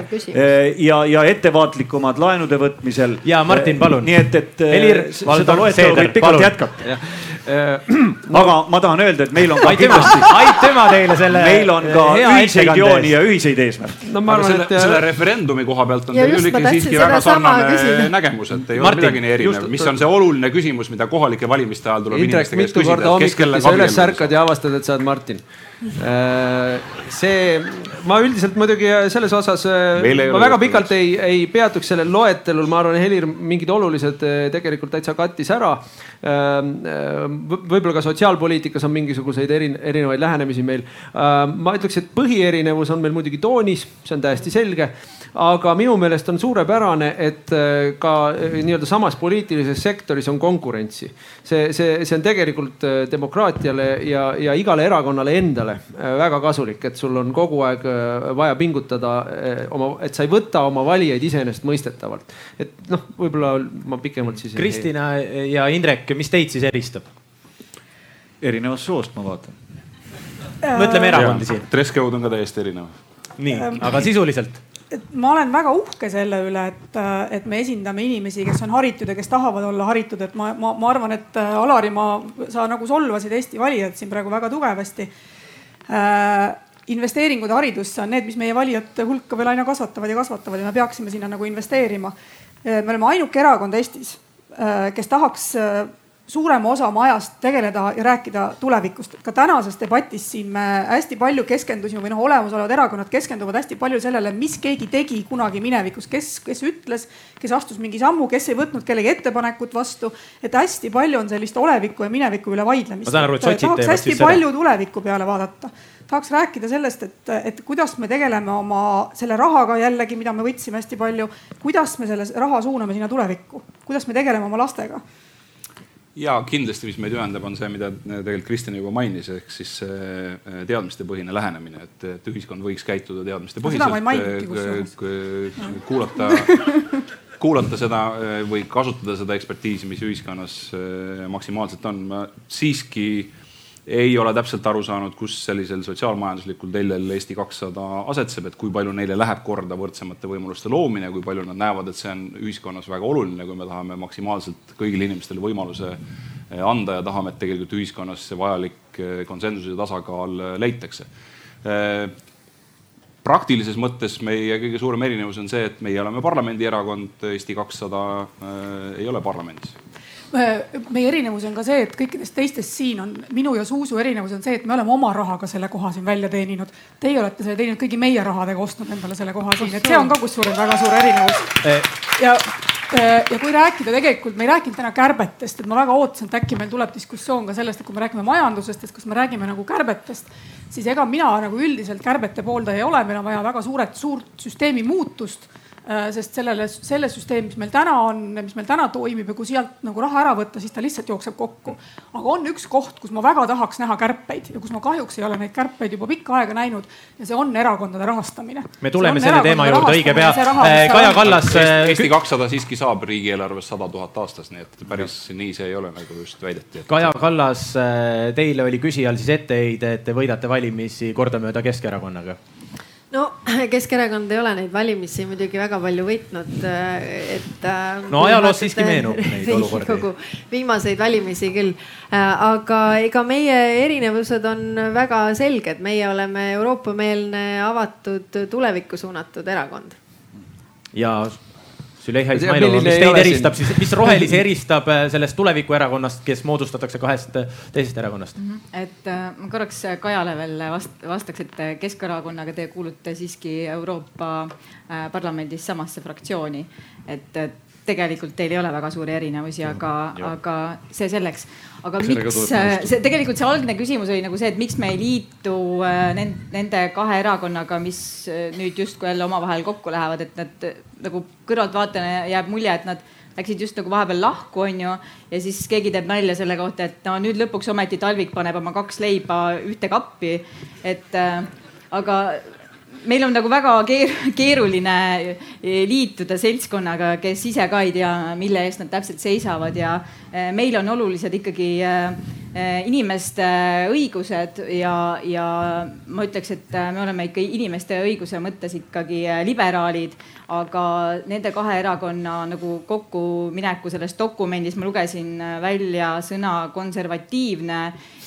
ja, ja ettevaatlikumad laenude võtmisel. ja Martin, palun. nii et, et Helir, loetelu võib pikalt jätkata (clears throat) aga ma tahan öelda, et meil on ka aitüma, kindlasti. aitüma teile selle. meil on ka ühiseid jooni ja ühiseid eesmärke. no ma arvan, et selle, selle referendumi koha pealt on teil küll ikkagi siiski väga sarnane nägemus, et ei ole midagi nii erinev, mis on see oluline küsimus, mida kohalike valimiste ajal tuleb Indrek, inimeste käest mitu korda küsida. hommikuti sa üles ärkad ja avastad, et sa oled Martin see, ma üldiselt muidugi selles osas, ma väga pikalt ei, ei peatuks sellel loetelul, ma arvan, Helir mingid olulised tegelikult täitsa kattis ära. võib-olla ka sotsiaalpoliitikas on mingisuguseid erin-, erinevaid lähenemisi meil. ma ütleks, et põhierinevus on meil muidugi toonis, see on täiesti selge aga minu meelest on suurepärane, et äh, ka äh, nii-öelda samas poliitilises sektoris on konkurentsi. see, see, see on tegelikult äh, demokraatiale ja, ja igale erakonnale endale väga kasulik, et sul on kogu aeg vaja pingutada oma, et sa ei võta oma valijaid iseenesestmõistetavalt. et noh, võib-olla ma pikemalt siis. Kristina ja Indrek, mis teid siis eristab? erinevast soost ma vaatan. mõtleme erakondi siin. dresscode on ka täiesti erinev. nii, aga sisuliselt ma olen väga uhke selle üle, et, et me esindame inimesi, kes on haritud ja kes tahavad olla haritud, et ma, ma, ma arvan, et äh, Alari, ma, sa nagu solvasid Eesti valijad siin praegu väga tugevasti äh,. investeeringud haridusse on need, mis meie valijate hulka veel aina kasvatavad ja kasvatavad ja me peaksime sinna nagu investeerima. Äh, me oleme ainuke erakond Eestis äh,, kes tahaks suurema osa oma ajast tegeleda ja rääkida tulevikust. ka tänases debatis siin me hästi palju keskendusime või noh, olemasolevad erakonnad keskenduvad hästi palju sellele, mis keegi tegi kunagi minevikus, kes, kes ütles, kes astus mingi sammu, kes ei võtnud kellegi ettepanekut vastu. et hästi palju on sellist oleviku ja mineviku üle vaidlemist. tahaks hästi palju seda. tuleviku peale vaadata tahaks rääkida sellest, et, et kuidas me tegeleme oma selle rahaga jällegi, mida me võtsime hästi palju, kuidas me selle raha suuname sinna tulevikku, kuidas me tegeleme oma lastega ja kindlasti, mis meid ühendab, on see, mida tegelikult Kristjan juba mainis, ehk siis see teadmistepõhine lähenemine, et, et ühiskond võiks käituda teadmistepõhiselt. kuulata, (laughs) kuulata seda või kasutada seda ekspertiisi, mis ühiskonnas maksimaalselt on. ma siiski ei ole täpselt aru saanud, kus sellisel sotsiaalmajanduslikul teljel Eesti kakssada asetseb, et kui palju neile läheb korda võrdsemate võimaluste loomine, kui palju nad näevad, et see on ühiskonnas väga oluline, kui me tahame maksimaalselt kõigile inimestele võimaluse eh, anda ja tahame, et tegelikult ühiskonnas see vajalik eh, konsensus ja tasakaal eh, leitakse. Praktilises mõttes meie kõige suurem erinevus on see, et meie oleme parlamendierakond, Eesti kakssada äh, ei ole parlamendis meie erinevus on ka see, et kõikidest teistest siin on, minu ja Zuzu erinevus on see, et me oleme oma rahaga selle koha siin välja teeninud. Teie olete selle teeninud kõigi meie rahadega, ostnud endale selle koha siin, et see on ka kusjuures väga suur erinevus. Eh. ja, eh, ja kui rääkida tegelikult, me ei rääkinud täna kärbetest, et ma väga ootasin, et äkki meil tuleb diskussioon ka sellest, et kui me räägime majandusest, et kas me räägime nagu kärbetest, siis ega mina nagu üldiselt kärbete pooldaja ei ole, meil on vaja väga suuret, suurt süsteemi muutust Äh, sest sellele, selle süsteem, mis meil täna on, mis meil täna toimib ja kui sealt nagu raha ära võtta, siis ta lihtsalt jookseb kokku. aga on üks koht, kus ma väga tahaks näha kärpeid ja kus ma kahjuks ei ole neid kärpeid juba pikka aega näinud ja see on erakondade rahastamine. me tuleme selle teema juurde õige pea. Äh, Kaja Kallas. Äh, Eesti kakssada siiski saab riigieelarvest sada tuhat aastas, nii et päris nii see ei ole, nagu just väideti. Kaja Kallas, teile oli küsijal siis etteheide, et te võidate valimisi kordamööda Keskerakonnaga no (laughs) Keskerakond ei ole neid valimisi muidugi väga palju võitnud, äh, et. Äh, no ajaloos siiski meenub neid (laughs) olukordi. viimaseid valimisi küll, äh, aga ega meie erinevused on väga selged, meie oleme Euroopa-meelne, avatud, tulevikku suunatud erakond. ja Züleyxa Izmailova, mis teid eristab siis, mis rohelisi eristab äh, sellest tulevikuerakonnast, kes moodustatakse kahest äh, teisest erakonnast mm? -hmm. et äh, ma korraks Kajale veel vast, vastaks, et Keskerakonnaga te kuulute siiski Euroopa äh, Parlamendis samasse fraktsiooni. et, et tegelikult teil ei ole väga suuri erinevusi, aga, aga see selleks. aga Sellega miks, see tegelikult see algne küsimus oli nagu see, et miks me ei liitu nende kahe erakonnaga, mis nüüd justkui jälle omavahel kokku lähevad, et nad nagu kõrvaltvaatajana jääb mulje, et nad läksid just nagu vahepeal lahku, onju. ja siis keegi teeb nalja selle kohta, et no nüüd lõpuks ometi Talvik paneb oma kaks leiba ühte kappi. et äh, aga meil on nagu väga keeruline eh, liituda seltskonnaga, kes ise ka ei tea, mille eest nad täpselt seisavad ja eh, meil on olulised ikkagi eh, inimeste õigused ja, ja ma ütleks, et me oleme ikka inimeste õiguse mõttes ikkagi liberaalid. aga nende kahe erakonna nagu kokkumineku selles dokumendis ma lugesin välja sõna konservatiivne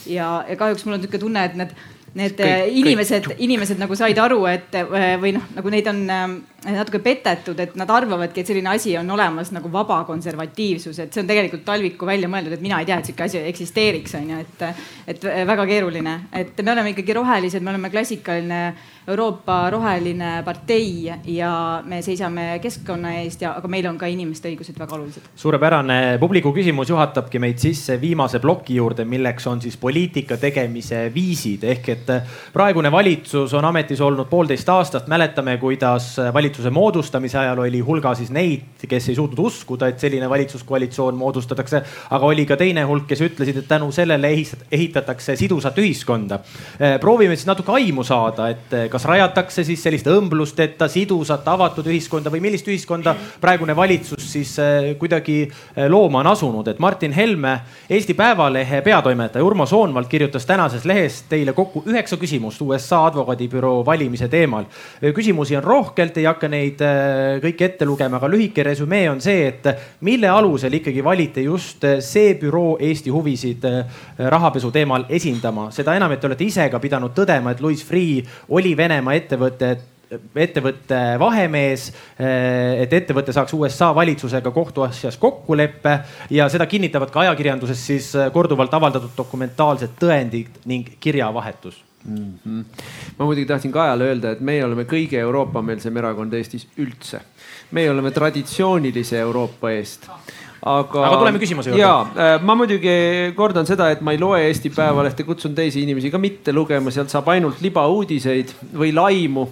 ja, ja kahjuks mul on niisugune tunne, et need need kõik, äh, inimesed, inimesed nagu said aru, et äh, või noh, nagu neid on ähm, natuke petetud, et nad arvavadki, et selline asi on olemas nagu vaba konservatiivsus, et see on tegelikult Talviku välja mõeldud, et mina ei tea, et sihuke asi eksisteeriks, on ju, et, et väga keeruline, et me oleme ikkagi rohelised, me oleme klassikaline Euroopa roheline partei ja me seisame keskkonna eest ja, aga meil on ka inimeste õigused väga olulised. suurepärane, publiku küsimus juhatabki meid sisse viimase ploki juurde, milleks on siis poliitika tegemise viisid ehk et praegune valitsus on ametis olnud poolteist aastat, mäletame, kuidas valitsuse moodustamise ajal oli hulga siis neid, kes ei suutnud uskuda, et selline valitsuskoalitsioon moodustatakse, aga oli ka teine hulk, kes ütlesid, et tänu sellele ehitatakse sidusat ühiskonda. Proovime siis natuke aimu saada, et eh, kas rajatakse siis sellist õmblusteta, sidusat, avatud ühiskonda või millist ühiskonda praegune valitsus siis eh, kuidagi looma on asunud, et Martin Helme, Eesti Päevalehe peatoimetaja Urmo Soonvald kirjutas tänases lehes teile kokku üheksa küsimust USA advokaadibüroo valimise teemal. küsimusi on rohkelt, ei hakka neid kõiki ette lugema, aga lühike resümee on see, et mille alusel ikkagi valiti just see büroo Eesti huvisid rahapesu teemal esindama, seda enam, et te olete ise ka pidanud tõdema, et Louis Freeh oli Venemaa ettevõte ettevõtte vahemees, et ettevõte saaks USA valitsusega kohtuasjas kokkuleppe ja seda kinnitavad ka ajakirjanduses siis korduvalt avaldatud dokumentaalsed tõendid ning kirjavahetus mm. -hmm. ma muidugi tahtsin Kajale öelda, et meie oleme kõige Euroopa-meelsem erakond Eestis üldse. meie oleme traditsioonilise Euroopa eest aga. aga tuleme küsimuse juurde. ja, äh, ma muidugi kordan seda, et ma ei loe Eesti Päevalehte, kutsun teisi inimesi ka mitte lugema, sealt saab ainult libauudiseid või laimu.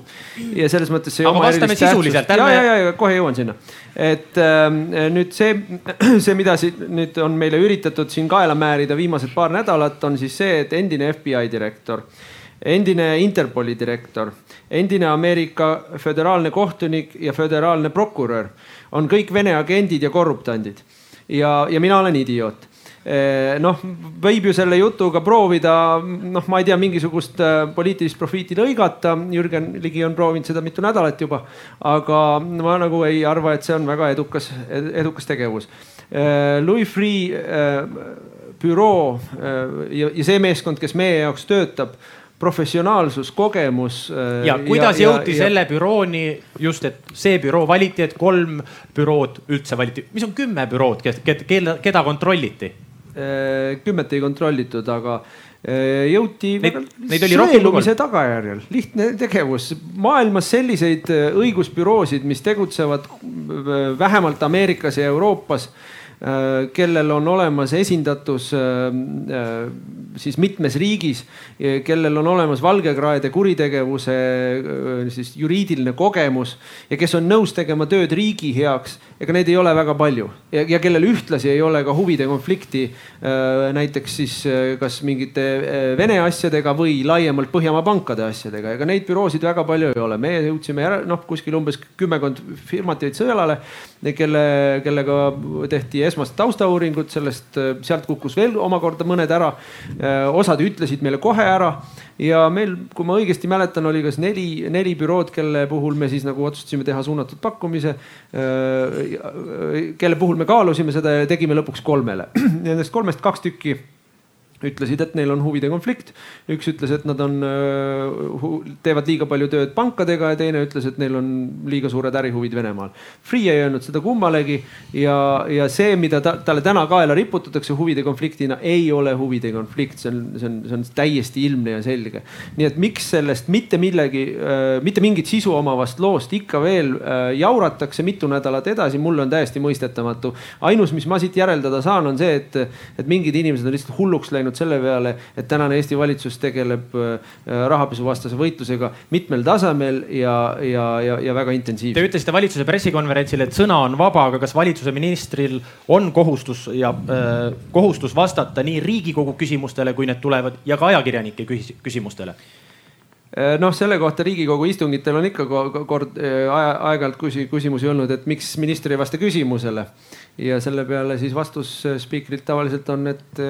ja selles mõttes. aga vastame sisuliselt, ärme. ja, ja, ja kohe jõuan sinna. et äh, nüüd see, (clears throat) see, mida siin nüüd on meile üritatud siin kaela määrida viimased paar nädalat, on siis see, et endine FBI direktor endine Interpoli direktor, endine Ameerika föderaalne kohtunik ja föderaalne prokurör on kõik Vene agendid ja korruptandid ja, ja mina olen idioot eh, noh, võib ju selle jutuga proovida, noh, ma ei tea, mingisugust eh, poliitilist profiiti lõigata. Jürgen Ligi on proovinud seda mitu nädalat juba, aga ma nagu ei arva, et see on väga edukas, edukas tegevus. Eh, Louis Freeh büroo ja, see meeskond, kes meie jaoks töötab professionaalsus, kogemus. Äh, ja kuidas ja, jõuti ja, selle bürooni just, et see büroo valiti, et kolm bürood üldse valiti, mis on kümme bürood, keda, keda kontrolliti? Äh, kümmet ei kontrollitud, aga äh, jõuti sõelumise tagajärjel, lihtne tegevus. maailmas selliseid õigusbüroosid, mis tegutsevad vähemalt Ameerikas ja Euroopas kellel on olemas esindatus äh, äh, siis mitmes riigis, kellel on olemas valgekraede kuritegevuse siis juriidiline kogemus ja kes on nõus tegema tööd riigi heaks, ega neid ei ole väga palju ja, ja kellel ühtlasi ei ole ka huvide konflikti näiteks siis kas mingite Vene asjadega või laiemalt Põhjamaa pankade asjadega, ega neid büroosid väga palju ei ole. meie jõudsime noh, kuskil umbes kümmekond firmat jäid sõelale, kelle, kellega tehti esmast taustauuringut sellest, äh, sealt kukkus veel omakorda mõned ära. Äh, osad ütlesid meile kohe ära ja meil, kui ma õigesti mäletan, oli kas neli, neli bürood, kelle puhul me siis nagu otsustasime teha suunatud pakkumise. Äh, kelle puhul me kaalusime seda ja tegime lõpuks kolmele. (clears throat) Nendest kolmest kaks tükki ütlesid, et neil on huvide konflikt. üks ütles, et nad on, äh, teevad liiga palju tööd pankadega ja teine ütles, et neil on liiga suured ärihuvid Venemaal. Free ei öelnud seda kummalegi ja, ja see, mida ta, talle täna kaela riputatakse huvide konfliktina, ei ole huvide konflikt, see on, see on, see on täiesti ilmne ja selge. nii et miks sellest mitte millegi, äh, mitte mingit sisu omavast loost ikka veel äh, jauratakse mitu nädalat edasi, mulle on täiesti mõistetamatu. ainus, mis ma siit järeldada saan, on see, et, et mingid inimesed on lihtsalt hulluks läinud läinud selle peale, et tänane Eesti valitsus tegeleb äh, rahapesuvastase võitlusega mitmel tasemel ja, ja, ja, ja väga intensiivselt. Te ütlesite valitsuse pressikonverentsil, et sõna on vaba, aga kas valitsuse ministril on kohustus ja äh, kohustus vastata nii Riigikogu küsimustele, kui need tulevad ja ka ajakirjanike küsimustele? Äh, noh, selle kohta Riigikogu istungitel on ikka kord äh, aeg-ajalt küsimusi olnud, et miks minister ei vasta küsimusele. Ja selle peale siis vastus äh, spiikrilt tavaliselt on, et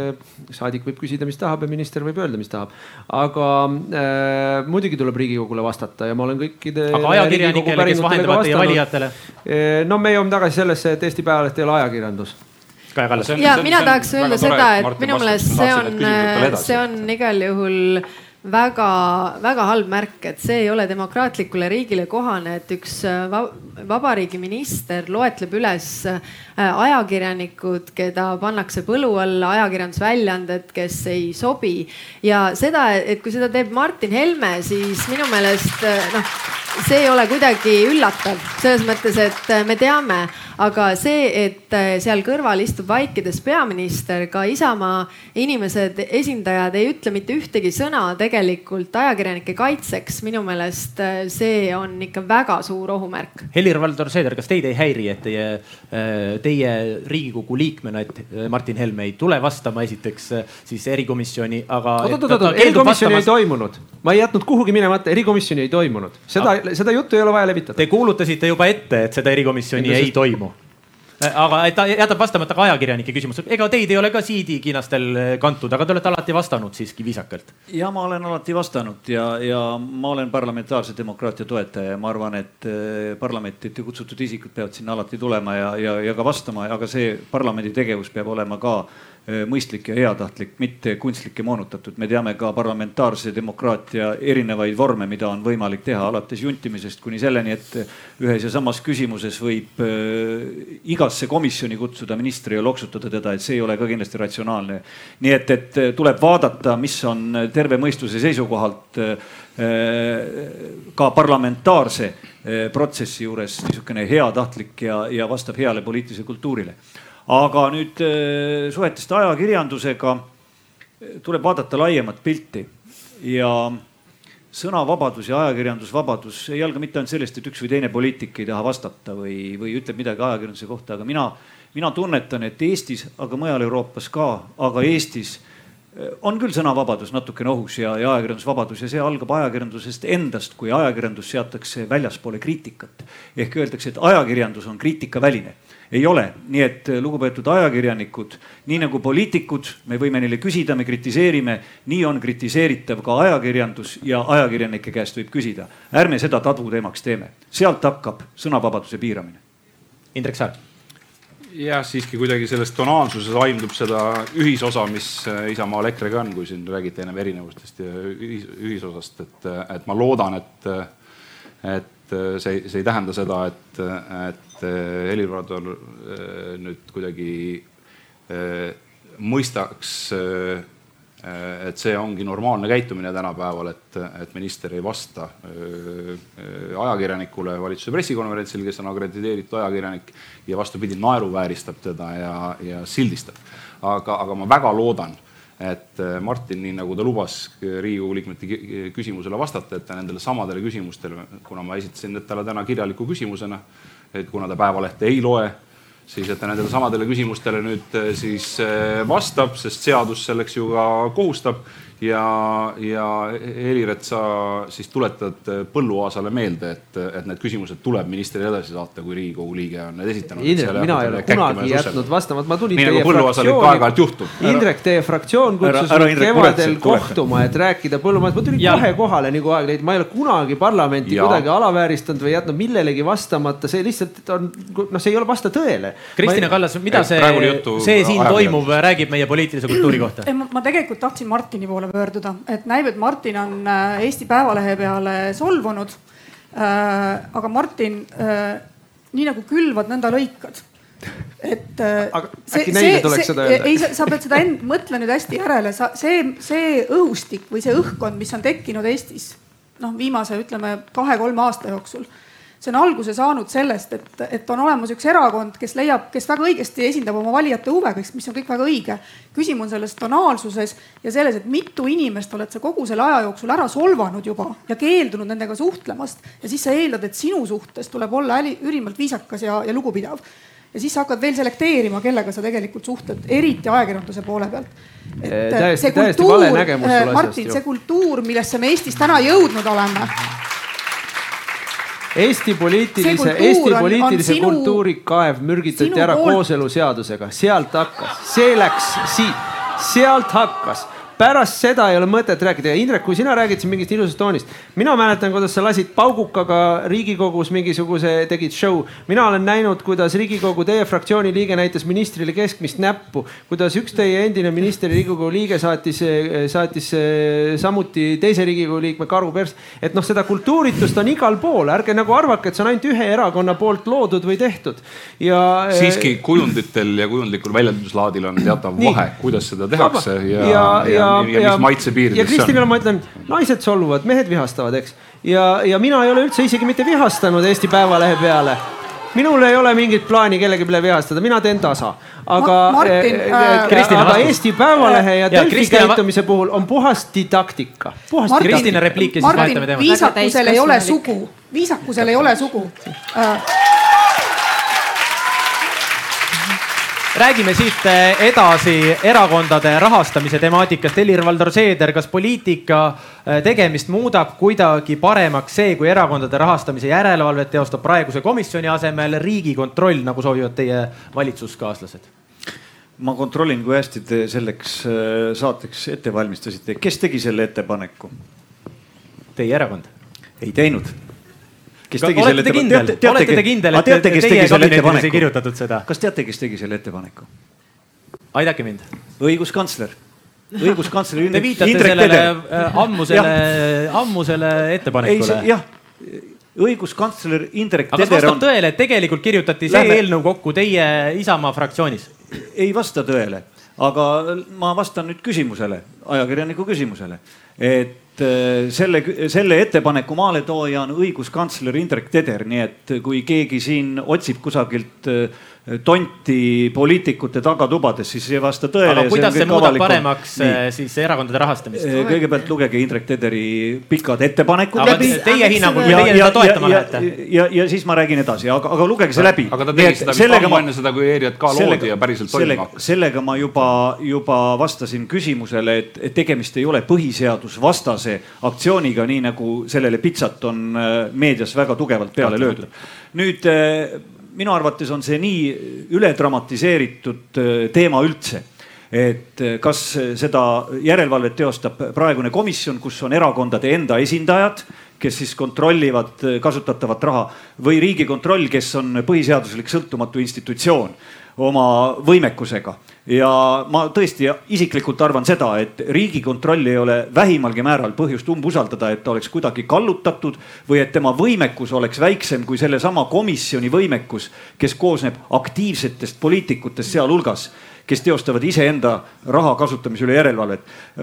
saadik võib küsida, mis tahab ja minister võib öelda, mis tahab. aga äh, muidugi tuleb Riigikogule vastata ja ma olen kõikide. aga ajakirjanikele, kes vahendavad teie valijatele? no me jõuame tagasi sellesse, et Eesti Päevaleht ei ole ajakirjandus Kaja Kallas. ja mina tahaks öelda seda, et minu meelest see on, see on igal juhul väga-väga halb märk, et see ei ole demokraatlikule riigile kohane, et üks äh, vabariigi minister loetleb üles äh, ajakirjanikud, keda pannakse põlu alla, ajakirjandusväljaanded, kes ei sobi. ja seda, et kui seda teeb Martin Helme, siis minu meelest äh, noh, see ei ole kuidagi üllatav selles mõttes, et me teame aga see, et äh, seal kõrval istub vaikides peaminister, ka Isamaa inimesed, esindajad ei ütle mitte ühtegi sõna tegelikult ajakirjanike kaitseks, minu meelest äh, see on ikka väga suur ohumärk. Helir-Valdor Seeder, kas teid ei häiri, et teie, äh, teie Riigikogu liikmena, et Martin Helme ei tule vastama esiteks siis erikomisjoni, aga. oot, oot, oot, erikomisjoni ei toimunud, ma ei jätnud kuhugi minemata, erikomisjoni ei toimunud, seda, seda juttu ei ole vaja levitada. Te kuulutasite juba ette, et seda erikomisjoni ei toimu aga ta jätab vastamata ka ajakirjanike küsimusele. ega teid ei ole ka siidikinastel äh, kantud, aga te olete alati vastanud siiski viisakalt. ja ma olen alati vastanud ja, ja ma olen parlamentaarse demokraatia toetaja ja ma arvan, et äh, parlamenti kutsutud isikud peavad sinna alati tulema ja, ja, ja ka vastama, aga see parlamendi tegevus peab olema ka mõistlik ja heatahtlik, mitte kunstlik ja moonutatud. me teame ka parlamentaarse demokraatia erinevaid vorme, mida on võimalik teha, alates juntimisest kuni selleni, et ühes ja samas küsimuses võib äh, igasse komisjoni kutsuda ministri ja loksutada teda, et see ei ole ka kindlasti ratsionaalne. nii et, et tuleb vaadata, mis on terve mõistuse seisukohalt äh, ka parlamentaarse protsessi juures niisugune heatahtlik ja, ja vastab heale poliitilisele kultuurile aga nüüd äh, suhetest ajakirjandusega äh, tuleb vaadata laiemat pilti ja sõnavabadus ja ajakirjandusvabadus ei alga mitte ainult sellest, et üks või teine poliitik ei taha vastata või, või ütleb midagi ajakirjanduse kohta, aga mina, mina tunnetan, et Eestis, aga mujal Euroopas ka, aga Eestis äh, on küll sõnavabadus natukene ohus ja, ja ajakirjandusvabadus ja see algab ajakirjandusest endast, kui ajakirjandus seatakse väljaspoole kriitikat. ehk öeldakse, et ajakirjandus on kriitikaväline ei ole, nii et eh, lugupeetud ajakirjanikud, nii nagu poliitikud, me võime neile küsida, me kritiseerime, nii on kritiseeritav ka ajakirjandus ja ajakirjanike käest võib küsida. ärme seda tabuteemaks teeme, sealt hakkab sõnavabaduse piiramine. Indrek Saar jah, siiski kuidagi selles tonaalsuses aimdub seda ühisosa, mis eh, Isamaal EKRE-ga on, kui siin räägite ennem erinevustest ja ühis, ühisosast, et, et ma loodan, et, et see, see ei tähenda seda, et, et et eh, Helir-Valdor eh, nüüd kuidagi eh, mõistaks, et see ongi normaalne käitumine tänapäeval, et, et minister ei vasta ajakirjanikule valitsuse pressikonverentsil, kes on akrediteeritud ajakirjanik ja vastupidi, naeruvääristab teda ja, ja sildistab. aga, aga ma väga loodan et Martin, nii nagu ta lubas Riigikogu liikmete küsimusele vastata, et ta nendele samadele küsimustele, kuna ma esitasin talle täna kirjaliku küsimusena et kuna ta Päevalehte ei loe, siis et ta nendele samadele küsimustele nüüd eh, siis eh, vastab, sest seadus selleks ju ka kohustab ja, ja Helir, et sa siis tuletad Põlluaasale meelde, et, et need küsimused tuleb ministrile edasi saata, kui Riigikogu liige on need esitanud. Indrek, mina ei ole kunagi jätnud vastamata, ma tulin Nii, nagu teie fraktsiooni. Indrek, teie fraktsioon kutsus mind kevadel kohtuma, et rääkida põllumajandusest, ma tulin ja. kohe kohale, nii kui aeg leidis, ma ei ole kunagi parlamenti ja. kuidagi alavääristanud või jätnud millelegi vastamata, see lihtsalt on, noh, see ei ole, vasta tõele. Kristina ei... Kallas, mida see, see siin toimuv räägib meie poliitilise kultuuri kohta? ma tegelikult tahtsin Martini poole poole pöörduda, et näib, et Martin on äh, Eesti Päevalehe peale solvunud. Äh, aga Martin, äh, nii nagu külvad, nõnda lõikad et aga see, äkki neile tuleks seda öelda? ei, sa pead seda end-, mõtle nüüd hästi järele, sa, see, see õhustik või see õhkkond, mis on tekkinud Eestis noh, viimase ütleme kahe-kolme aasta jooksul see on alguse saanud sellest, et, et on olemas üks erakond, kes leiab, kes väga õigesti esindab oma valijate huve, mis on kõik väga õige. küsimus on selles tonaalsuses ja selles, et mitu inimest oled sa kogu selle aja jooksul ära solvanud juba ja keeldunud nendega suhtlemast ja siis sa eeldad, et sinu suhtes tuleb olla äli, ülimalt viisakas ja, ja lugupidav ja siis sa hakkad veel selekteerima, kellega sa tegelikult suhtled, eriti ajakirjanduse poole pealt. et täiesti, see kultuur, Martin, see kultuur, millesse me Eestis täna jõudnud oleme Eesti poliitilise, Eesti poliitilise sinu, kultuuri kaev mürgitati ära kooseluseadusega, sealt hakkas, see läks siit, sealt hakkas pärast seda ei ole mõtet rääkida ja Indrek, kui sina räägid siin mingist ilusast toonist, mina mäletan, kuidas sa lasid paugukaga Riigikogus mingisuguse, tegid show. mina olen näinud, kuidas Riigikogu teie fraktsiooni liige näitas ministrile keskmist näppu, kuidas üks teie endine minister, Riigikogu liige saatis, saatis samuti teise Riigikogu liikme karu pers. et noh, seda kultuuritust on igal pool, ärge nagu arvake, et see on ainult ühe erakonna poolt loodud või tehtud ja. siiski kujunditel ja kujundlikul väljenduslaadil on teatav vahe, kuidas seda tehakse ja, ja, ja, ja, ja, ja mis maitse piirides see on. ja Kristinile ma ütlen, naised solvuvad, mehed vihastavad, eks. ja, ja mina ei ole üldse isegi mitte vihastanud Eesti Päevalehe peale minul ei ole mingit plaani kellegi peale vihastada, mina teen tasa. aga Ma, Martin, äh, äh, aga Eesti Päevalehe ja, ja Delfi käitumise puhul on puhas didaktika. Kristina repliik ja siis vahetame teemat. viisakusel ei ole sugu, viisakusel ei ole sugu äh, räägime siit eh, edasi erakondade rahastamise temaatikast. Helir-Valdor Seeder, kas poliitika eh, tegemist muudab kuidagi paremaks see, kui erakondade rahastamise järelevalvet teostab praeguse komisjoni asemel Riigikontroll, nagu soovivad teie valitsuskaaslased? ma kontrollin, kui hästi te selleks eh, saateks ette valmistasite. kes tegi selle ettepaneku? Teie erakond? ei teinud kes tegi selle ettepaneku. olete te kindel, et teate, teie kabinetis ei kirjutatud seda? kas teate, kes tegi selle ettepaneku? aidake mind. õiguskantsler õiguskantsler. Te viitate Indrek sellele äh, ammusele, ammusele ettepanekule. jah, õiguskantsler Indrek on. kas vastab tõele, et tegelikult kirjutati see Lähme... eelnõu kokku teie Isamaa fraktsioonis? ei vasta tõele, aga ma vastan nüüd küsimusele, ajakirjaniku küsimusele, et selle, selle ettepaneku maaletooja on õiguskantsler Indrek Teder, nii et kui keegi siin otsib kusagilt äh, tonti poliitikute tagatubades, siis ei vasta tõele. aga kuidas see, see muudab paremaks Nii. Eh, siis erakondade rahastamist? Eh, kõigepealt lugege Indrek Tederi pikad ettepanekud aga läbi. Teie hinnangul, kui teie seda toetama lähete? ja, ja, ja siis ma räägin edasi, aga, aga lugege see läbi. aga ta tegi seda vist ammu enne seda, kui ERJK loodi ja päriselt toimima hakkas. sellega ma juba, juba vastasin küsimusele, et, et tegemist ei ole põhiseadusvastase aktsiooniga, nii nagu sellele pitsat on eh, meedias väga tugevalt peale löödud. nüüd minu arvates on see nii üledramatiseeritud äh, teema üldse et äh, kas seda järelevalvet teostab praegune komisjon, kus on erakondade enda esindajad, kes siis kontrollivad äh, kasutatavat raha või Riigikontroll, kes on põhiseaduslik sõltumatu institutsioon oma võimekusega. ja ma tõesti isiklikult arvan seda, et riigikontroll ei ole vähimalgi määral põhjust umbusaldada, et ta oleks kuidagi kallutatud või et tema võimekus oleks väiksem kui sellesama komisjoni võimekus, kes koosneb aktiivsetest poliitikutest sealhulgas kes teostavad iseenda raha kasutamise üle järelevalvet.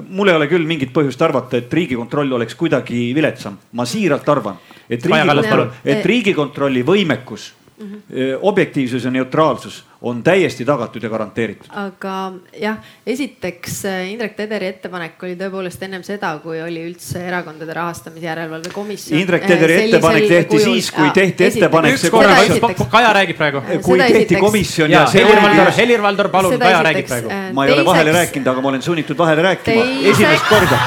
mul ei ole küll mingit põhjust arvata, et riigikontroll oleks kuidagi viletsam. ma siiralt arvan, et riigikontroll, et riigikontrolli võimekus mm, -hmm. objektiivsus ja neutraalsus on täiesti tagatud ja garanteeritud. aga jah, esiteks äh, Indrek Tederi ettepanek oli tõepoolest ennem seda, kui oli üldse erakondade rahastamise järelevalve komisjon. Indrek Tederi äh, ettepanek tehti kujul, siis, kui tehti ettepanek. üks korra, Kaja räägib praegu. kui tehti esiteks, komisjon ja, ja Helir-Valdor, Helir-Valdor, palun, Kaja räägib praegu. ma ei ole vahele rääkinud, aga ma olen sunnitud vahele rääkima esimest korda.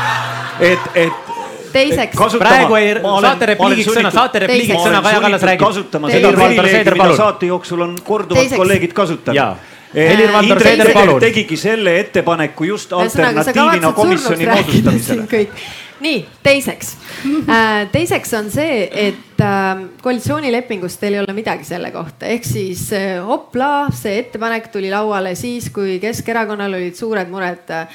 et, et teiseks. praegu ei, saate repliigiks sõna, saate repliigiks sõna, Kaja Kallas räägib. kasutama seda privileegi, mida saate jooksul on korduvalt kolleegid kasutanud. Helir-Valdor Seeder, palun. tegigi selle ettepaneku just alternatiivina komisjoni moodustamisele nii, teiseks äh,. teiseks on see, et äh, koalitsioonilepingus teil ei ole midagi selle kohta, ehk siis äh, hoplaa, see ettepanek tuli lauale siis, kui Keskerakonnal olid suured mured äh,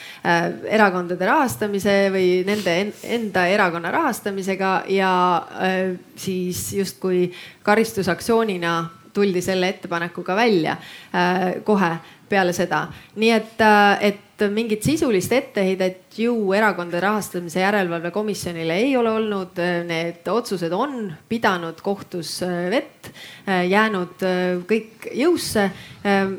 erakondade rahastamise või nende enda erakonna rahastamisega ja siis justkui karistusaktsioonina tuldi selle ettepanekuga välja kohe peale seda. nii et, äh, et mingit sisulist etteheidet ju erakondade rahastamise järelevalve komisjonile ei ole olnud. Need otsused on pidanud kohtus äh, vett, jäänud kõik jõusse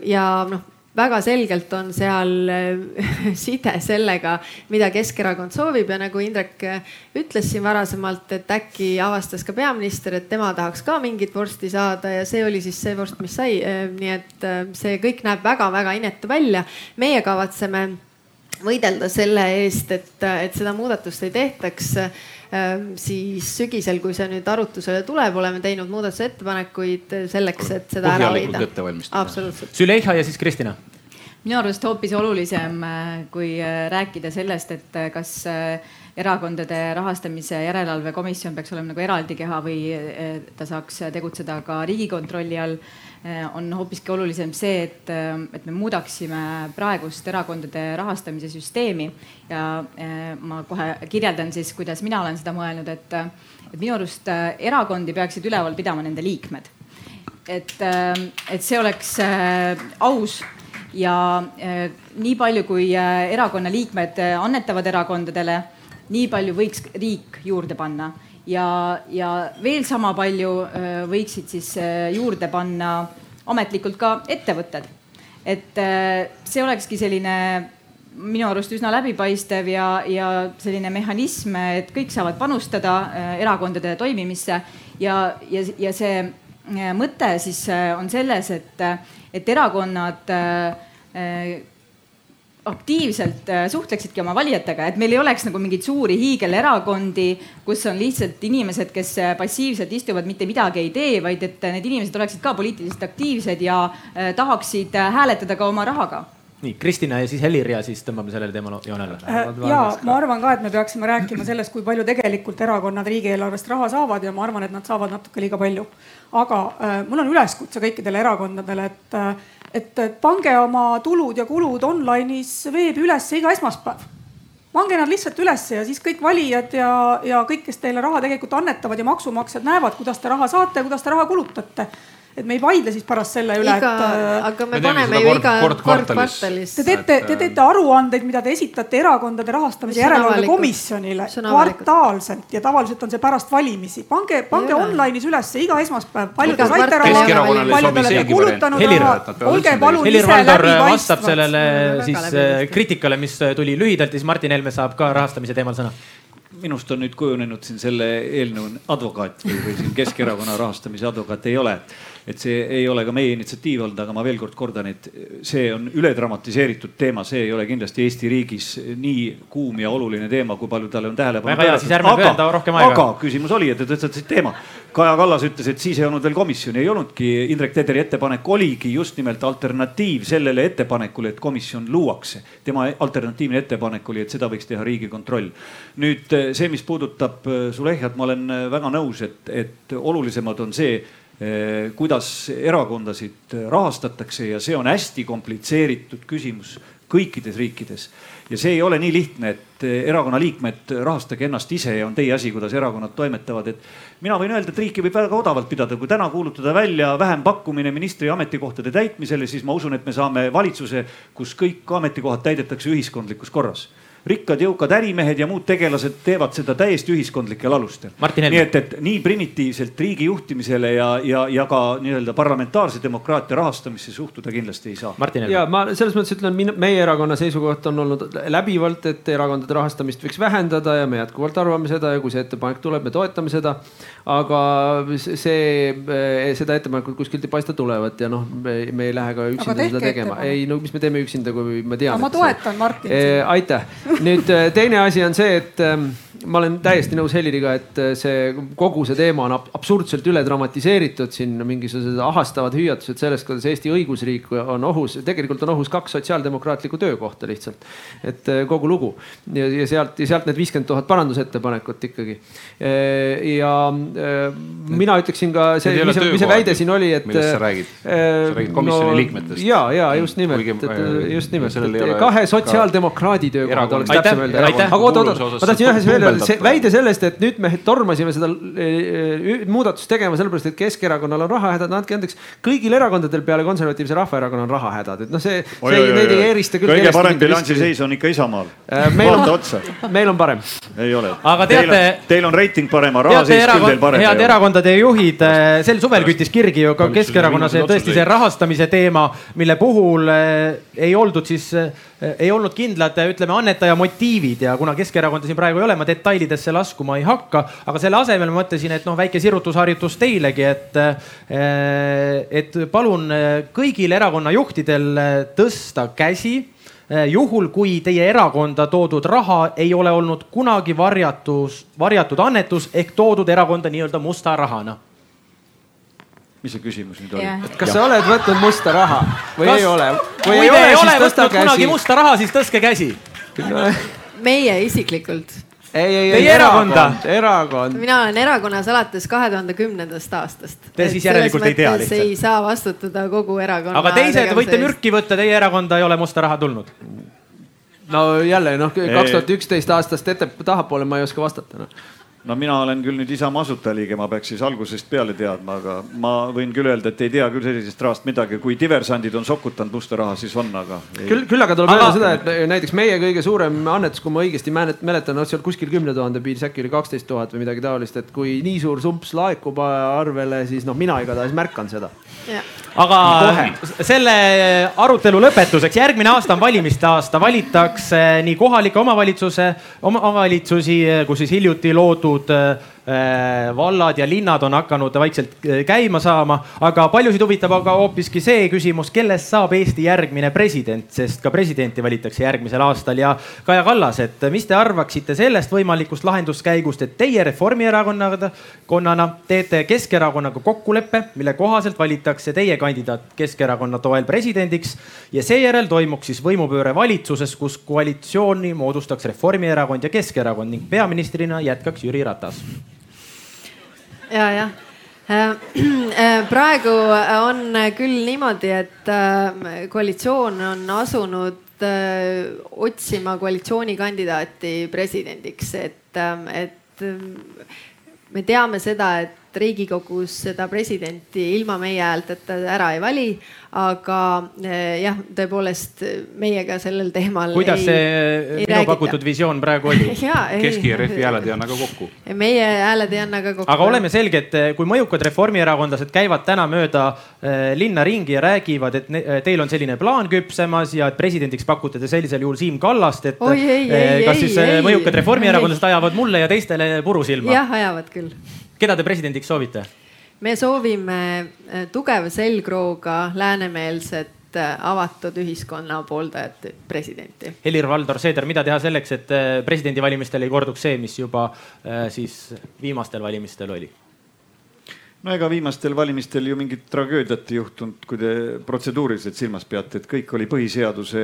ja noh väga selgelt on seal äh, (laughs) side sellega, mida Keskerakond soovib ja nagu Indrek äh, ütles siin varasemalt, et äkki avastas ka peaminister, et tema tahaks ka mingit vorsti saada ja see oli siis see vorst, mis sai. Äh, nii et see kõik näeb väga-väga inetu välja. meie kavatseme võidelda selle eest, et, et seda muudatust ei tehtaks siis sügisel, kui see nüüd arutusele tuleb, oleme teinud muudatusettepanekuid selleks, et seda ära hoida. absoluutselt. Züleyxa ja siis Kristina minu arust hoopis olulisem, kui rääkida sellest, et kas erakondade rahastamise järelevalve komisjon peaks olema nagu eraldi keha või ta saaks tegutseda ka Riigikontrolli all Eh, on hoopiski olulisem see, et, eh, et me muudaksime praegust erakondade rahastamise süsteemi ja eh, ma kohe kirjeldan siis, kuidas mina olen seda mõelnud, et, et minu arust erakondi peaksid üleval pidama nende liikmed. et, et see oleks aus ja nii palju, kui erakonna liikmed annetavad erakondadele, nii palju võiks riik juurde panna ja, ja veel sama palju äh, võiksid siis äh, juurde panna ametlikult ka ettevõtted. et äh, see olekski selline minu arust üsna läbipaistev ja, ja selline mehhanism, et kõik saavad panustada erakondade toimimisse ja, ja, ja see mõte siis on selles, et, et erakonnad aktiivselt äh, suhtleksidki oma valijatega, et meil ei oleks nagu mingeid suuri hiigelerakondi, kus on lihtsalt inimesed, kes äh, passiivselt istuvad, mitte midagi ei tee, vaid et need inimesed oleksid ka poliitiliselt aktiivsed ja äh, tahaksid hääletada ka oma rahaga nii, Kristina ja siis Helir ja siis tõmbame sellele teemale joonele. ja ma arvan ka, et me peaksime rääkima sellest, kui palju tegelikult erakonnad riigieelarvest raha saavad ja ma arvan, et nad saavad natuke liiga palju. aga äh, mul on üleskutse kõikidele erakondadele, et äh, et pange oma tulud ja kulud online'is veebi ülesse iga esmaspäev. pange nad lihtsalt ülesse ja siis kõik valijad ja, ja kõik, kes teile raha tegelikult annetavad ja maksumaksjad näevad, kuidas te raha saate kuidas te raha kulutate et me ei vaidle siis pärast selle üle, et. Äh, aga me, me paneme ju iga kord, kord kvartalis. Te teete, te teete aruandeid, mida te esitate erakondade rahastamise järelevalve komisjonile kvartaalselt ja tavaliselt on see pärast valimisi. pange, pange online'is ülesse iga esmaspäev, palju te saite raha, palju te olete kulutanud raha. olge palun ise läbipaistvad. vastab sellele siis äh, kriitikale, mis tuli lühidalt ja siis Martin Helme saab ka rahastamise teemal sõna minust on nüüd kujunenud siin selle eelnõu advokaat või, või siin Keskerakonna rahastamise advokaat ei ole et see ei ole ka meie initsiatiiv olnud, aga ma veel kord kordan, et see on üledramatiseeritud teema, see ei ole kindlasti Eesti riigis nii kuum ja oluline teema, kui palju talle on tähelepanu. väga hea, siis ärme pühenda rohkem aega. aga küsimus oli, et te tõstatasite teema. Kaja Kallas ütles, et siis ei olnud veel komisjoni, ei olnudki. Indrek Tederi ettepanek oligi just nimelt alternatiiv sellele ettepanekule, et komisjon luuakse. tema alternatiivne ettepanek oli, et seda võiks teha Riigikontroll. nüüd see, mis puudutab Zulehjat, ma olen väga nõus, et, et olulisemad on see Eh, kuidas erakondasid rahastatakse ja see on hästi komplitseeritud küsimus kõikides riikides. ja see ei ole nii lihtne, et eh, erakonna liikmed rahastage ennast ise ja on teie asi, kuidas erakonnad toimetavad, et mina võin öelda, et riiki võib väga odavalt pidada, kui täna kuulutada välja vähempakkumine ministri ametikohtade täitmisele, siis ma usun, et me saame valitsuse, kus kõik ametikohad täidetakse ühiskondlikus korras rikkad, jõukad ärimehed ja muud tegelased teevad seda täiesti ühiskondlikel alustel. nii et, et nii primitiivselt riigi juhtimisele ja, ja, ja ka nii-öelda parlamentaarse demokraatia rahastamisse suhtuda kindlasti ei saa. ja ma selles mõttes ütlen, meie erakonna seisukoht on olnud läbivalt, et erakondade rahastamist võiks vähendada ja me jätkuvalt arvame seda ja kui see ettepanek tuleb, me toetame seda. aga see, seda ettepanekut kuskilt ei paista tulevat ja noh, me ei lähe ka üksinda seda tegema. ei no mis me teeme üksinda, kui me teame. ma toetan Martin. aitäh nüüd äh, teine asi on see, et ähm, ma olen täiesti nõus Heliriga, et äh, see kogu see teema on absurdselt üle dramatiseeritud, siin mingisugused ahastavad hüüatused sellest, kuidas Eesti õigusriik on ohus. tegelikult on ohus kaks sotsiaaldemokraatlikku töökohta lihtsalt, et äh, kogu lugu ja, ja sealt ja sealt need viiskümmend tuhat parandusettepanekut ikkagi. ja mina ütleksin ka see, mis, mis see väide siin oli, et. millest sa räägid? sa räägid komisjoni no, liikmetest? ja, ja just nimelt, just nimelt, kahe sotsiaaldemokraadi töökohad oleks täpsem öelda. aga oot, oot, oot, ma tahtsin ühe asja veel öelda, see väide sellest, et nüüd me tormasime seda eh, muudatust tegema sellepärast, et Keskerakonnal on rahahädad, andke andeks. kõigil erakondadel peale Konservatiivse Rahvaerakonna on rahahädad, et noh, see, see, neid ei erista küll. kõige parem bilansiseis on ikka Isamaal. Äh, vaata otsa. meil on parem. ei ole. aga teate. Teil on reiting parem, rahaseis küll teil parem. head erakondade juhid, äh, sel suvel küttis kirgi ju ka Keskerakonnas tõesti see rahastamise teema, mille puhul äh, ei oldud siis ei olnud kindlad, ütleme, annetaja motiivid ja kuna Keskerakonda siin praegu ei ole, ma detailidesse laskuma ei hakka, aga selle asemel ma mõtlesin, et noh, väike sirutusharjutus teilegi, et, et palun kõigil erakonna juhtidel tõsta käsi juhul, kui teie erakonda toodud raha ei ole olnud kunagi varjatus, varjatud annetus ehk toodud erakonda nii-öelda musta rahana mis see küsimus nüüd oli? kas sa oled võtnud musta raha või Kas- ei ole? kui te ei ole võtnud kunagi musta raha, siis tõstke käsi. meie isiklikult. Ei, ei, ei, erakonda. erakond, mina olen erakonnas alates kahe tuhande kümnendast aastast. Te siis järelikult ei tea lihtsalt. ei saa vastutada kogu erakonna. aga teised võite mürki võtta, teie erakonda ei ole musta raha tulnud. no jälle noh, kaks tuhat üksteist aastast ette, tahapoole ma ei oska vastata no no mina olen küll nüüd Isamaa asutajaliige, ma peaks siis algusest peale teadma, aga ma võin küll öelda, et ei tea küll sellisest rahast midagi. kui diversandid on sokutanud musta raha, siis on, aga ei.... küll, küll aga tuleb öelda seda, et näiteks meie kõige suurem annetus, kui ma õigesti mäletan, noh seal kuskil kümne tuhande piiris, äkki oli kaksteist tuhat või midagi taolist, et kui nii suur sumps laekub arvele, siis noh, mina igatahes märkan seda. aga selle arutelu lõpetuseks, järgmine aasta on valimiste aasta, valitakse nii kohalikke omavalitsuse, omavalitsusi, kus siis hiljuti loodud tehtud äh, vallad ja linnad on hakanud vaikselt käima saama, aga paljusid huvitab aga hoopiski see küsimus, kellest saab Eesti järgmine president, sest ka presidenti valitakse järgmisel aastal. Ja Kaja Kallas, et mis te arvaksite sellest võimalikust lahenduskäigust, et teie Reformierakonnana teete Keskerakonnaga kokkuleppe, mille kohaselt valitakse teie kandidaat Keskerakonna toel presidendiks ja seejärel toimuks siis võimupööre valitsuses, kus koalitsiooni moodustaks Reformierakond ja Keskerakond ning peaministrina jätkaks Jüri Ratas ja, jah (clears throat) praegu on küll niimoodi, et äh, koalitsioon on asunud äh, otsima koalitsioonikandidaati presidendiks, et, et me teame seda, et Riigikogus seda presidenti ilma meie häälteta ära ei vali, aga jah, tõepoolest meiega sellel teemal. kuidas ei, see ei minu räägita. pakutud visioon praegu oli? (laughs) Keski ja Refi hääled ei anna ka kokku. meie hääled ei anna ka kokku. aga oleme selged, kui mõjukad reformierakondlased käivad täna mööda linna ringi ja räägivad, et teil on selline plaan küpsemas ja et presidendiks pakute te sellisel juhul Siim Kallast, et Oi, ei, ei, kas siis ei, mõjukad reformierakondlased ajavad mulle ja teistele puru silma? jah, ajavad küll keda te presidendiks soovite? me soovime tugeva selgrooga läänemeelset avatud ühiskonna pooldajat presidenti. Helir-Valdor Seeder, mida teha selleks, et presidendivalimistel ei korduks see, mis juba siis viimastel valimistel oli? No ega viimastel valimistel ju mingit tragöödiat ei juhtunud, kui te protseduuriliselt silmas peate, et kõik oli põhiseaduse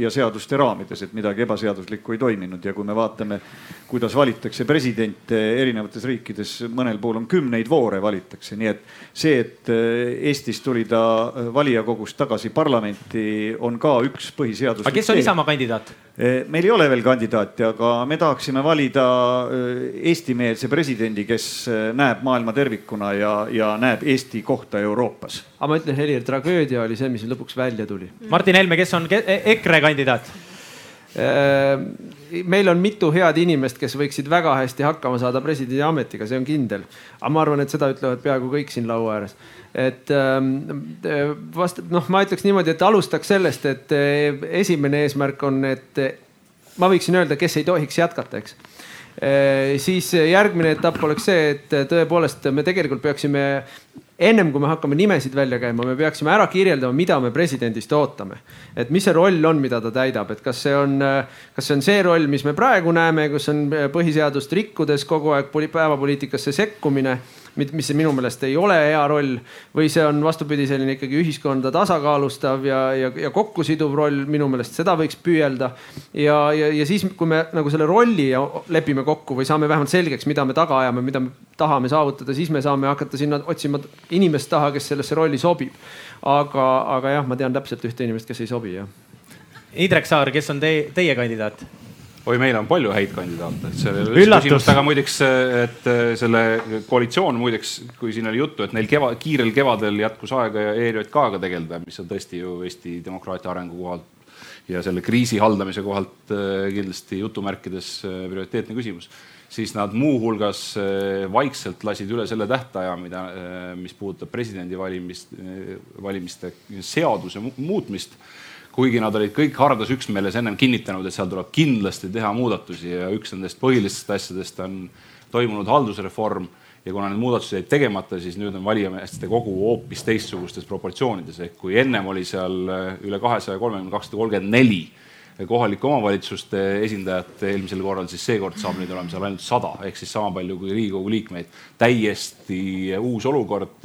ja seaduste raamides, et midagi ebaseaduslikku ei toiminud ja kui me vaatame, kuidas valitakse presidente erinevates riikides, mõnel pool on kümneid voore valitakse, nii et see, et Eestis tuli ta valijakogust tagasi parlamenti, on ka üks põhiseaduslik. aga kes on Isamaa kandidaat? Meil ei ole veel kandidaati, aga me tahaksime valida eestimeelse presidendi, kes näeb maailma tervikuna ja, ja näeb Eesti kohta Euroopas. aga ma ütlen, Helir, tragöödia oli see, mis lõpuks välja tuli. Martin Helme, kes on EKRE kandidaat? Meil on mitu head inimest, kes võiksid väga hästi hakkama saada presidendi ametiga, see on kindel. aga ma arvan, et seda ütlevad peaaegu kõik siin laua ääres. et vast noh, ma ütleks niimoodi, et alustaks sellest, et esimene eesmärk on, et ma võiksin öelda, kes ei tohiks jätkata, eks siis järgmine etapp oleks see, et tõepoolest me tegelikult peaksime ennem kui me hakkame nimesid välja käima, me peaksime ära kirjeldama, mida me presidendist ootame. et mis see roll on, mida ta täidab, et kas see on, kas see on see roll, mis me praegu näeme, kus on põhiseadust rikkudes kogu aeg päevapoliitikasse sekkumine mis minu meelest ei ole hea roll või see on vastupidi, selline ikkagi ühiskonda tasakaalustav ja, ja, ja kokkusiduv roll, minu meelest seda võiks püüelda. ja, ja, ja siis, kui me nagu selle rolli lepime kokku või saame vähemalt selgeks, mida me taga ajame, mida me tahame saavutada, siis me saame hakata sinna otsima inimest taha, kes sellesse rolli sobib. aga, aga jah, ma tean täpselt ühte inimest, kes ei sobi jah. Indrek Saar, kes on teie, teie kandidaat? Oi, meil on palju häid kandidaate, et seal ei ole küsimust, aga muideks, et selle koalitsioon muideks, kui siin oli juttu, et neil keva, kiirel kevadel jätkus aega ERJK-ga tegeleda, mis on tõesti ju Eesti demokraatia arengu kohalt ja selle kriisi haldamise kohalt kindlasti jutumärkides prioriteetne küsimus. Siis nad muuhulgas vaikselt lasid üle selle tähtaja, mida, mis puudutab presidendivalimist, valimiste seaduse muutmist kuigi nad olid kõik hardas üksmeeles ennem kinnitanud, et seal tuleb kindlasti teha muudatusi ja üks nendest põhilistest asjadest on toimunud haldusreform ja kuna need muudatused jäid tegemata, siis nüüd on valijameeste kogu hoopis teistsugustes proportsioonides, ehk kui ennem oli seal üle kahesaja kolmekümne, kakssada kolmkümmend neli kohalike omavalitsuste esindajat eelmisel korral, siis seekord saab neid olema seal ainult sada ehk siis sama palju kui Riigikogu liikmeid. täiesti uus olukord,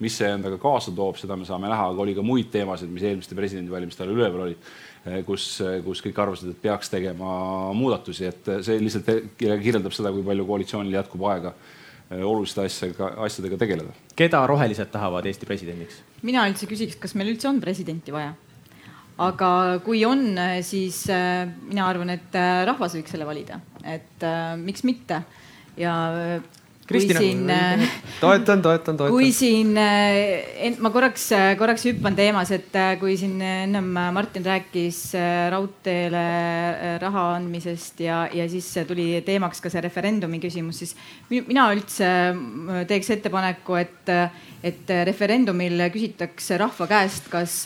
mis see endaga kaasa toob, seda me saame näha, aga oli ka muid teemasid, mis eelmiste presidendivalimiste ajal üleval olid kus, kus kõik arvasid, et peaks tegema muudatusi, et see lihtsalt kirjeldab seda, kui palju koalitsioonil jätkub aega oluliste asjadega, asjadega tegeleda. keda rohelised tahavad Eesti presidendiks? mina üldse küsiks, kas meil üldse on presidenti vaja aga kui on, siis mina arvan, et rahvas võiks selle valida, et äh, miks mitte ja Kristina, toetan, toetan, toetan. kui siin, ma korraks, korraks hüppan teemas, et kui siin ennem Martin rääkis raudteele raha andmisest ja, ja siis tuli teemaks ka see referendumi küsimus, siis mina üldse teeks ettepaneku, et, et referendumil küsitakse rahva käest, kas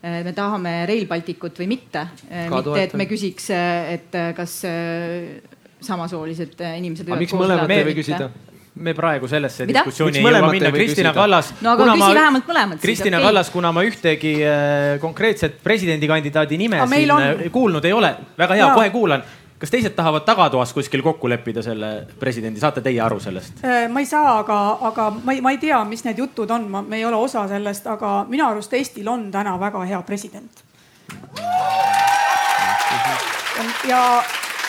Äh, me tahame Rail Balticut või mitte. Äh, mitte, et me küsiks, äh, et kas samasoolised inimesed võivad miks mõlemat ei või küsida? me praegu sellesse Mida? diskussiooni ei jõua minna. Kristina Kallas. no aga küsi ma, vähemalt mõlemat. Kristina okay. Kallas, kuna ma ühtegi konkreetset presidendikandidaadi nime Aga siin on... kuulnud ei ole, väga hea, kohe kuulan kas teised tahavad tagatoas kuskil kokku leppida selle presidendi, saate teie aru sellest? Äh, ma ei saa, aga, aga ma ei, ma ei tea, mis need jutud on, ma, me ei ole osa sellest, aga minu arust Eestil on täna väga hea president. ja,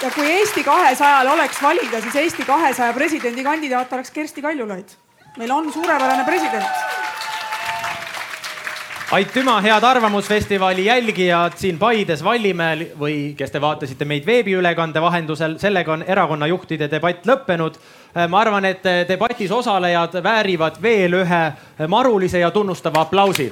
ja kui Eesti kahesajal oleks valida, siis Eesti kahesaja presidendikandidaat oleks Kersti Kaljulaid. meil on suurepärane president aitüma, head Arvamusfestivali jälgijad siin Paides, Vallimäel või kes te vaatasite meid veebiülekande vahendusel, sellega on erakonnajuhtide debatt lõppenud. ma arvan, et debatis osalejad väärivad veel ühe marulise ja tunnustava aplausi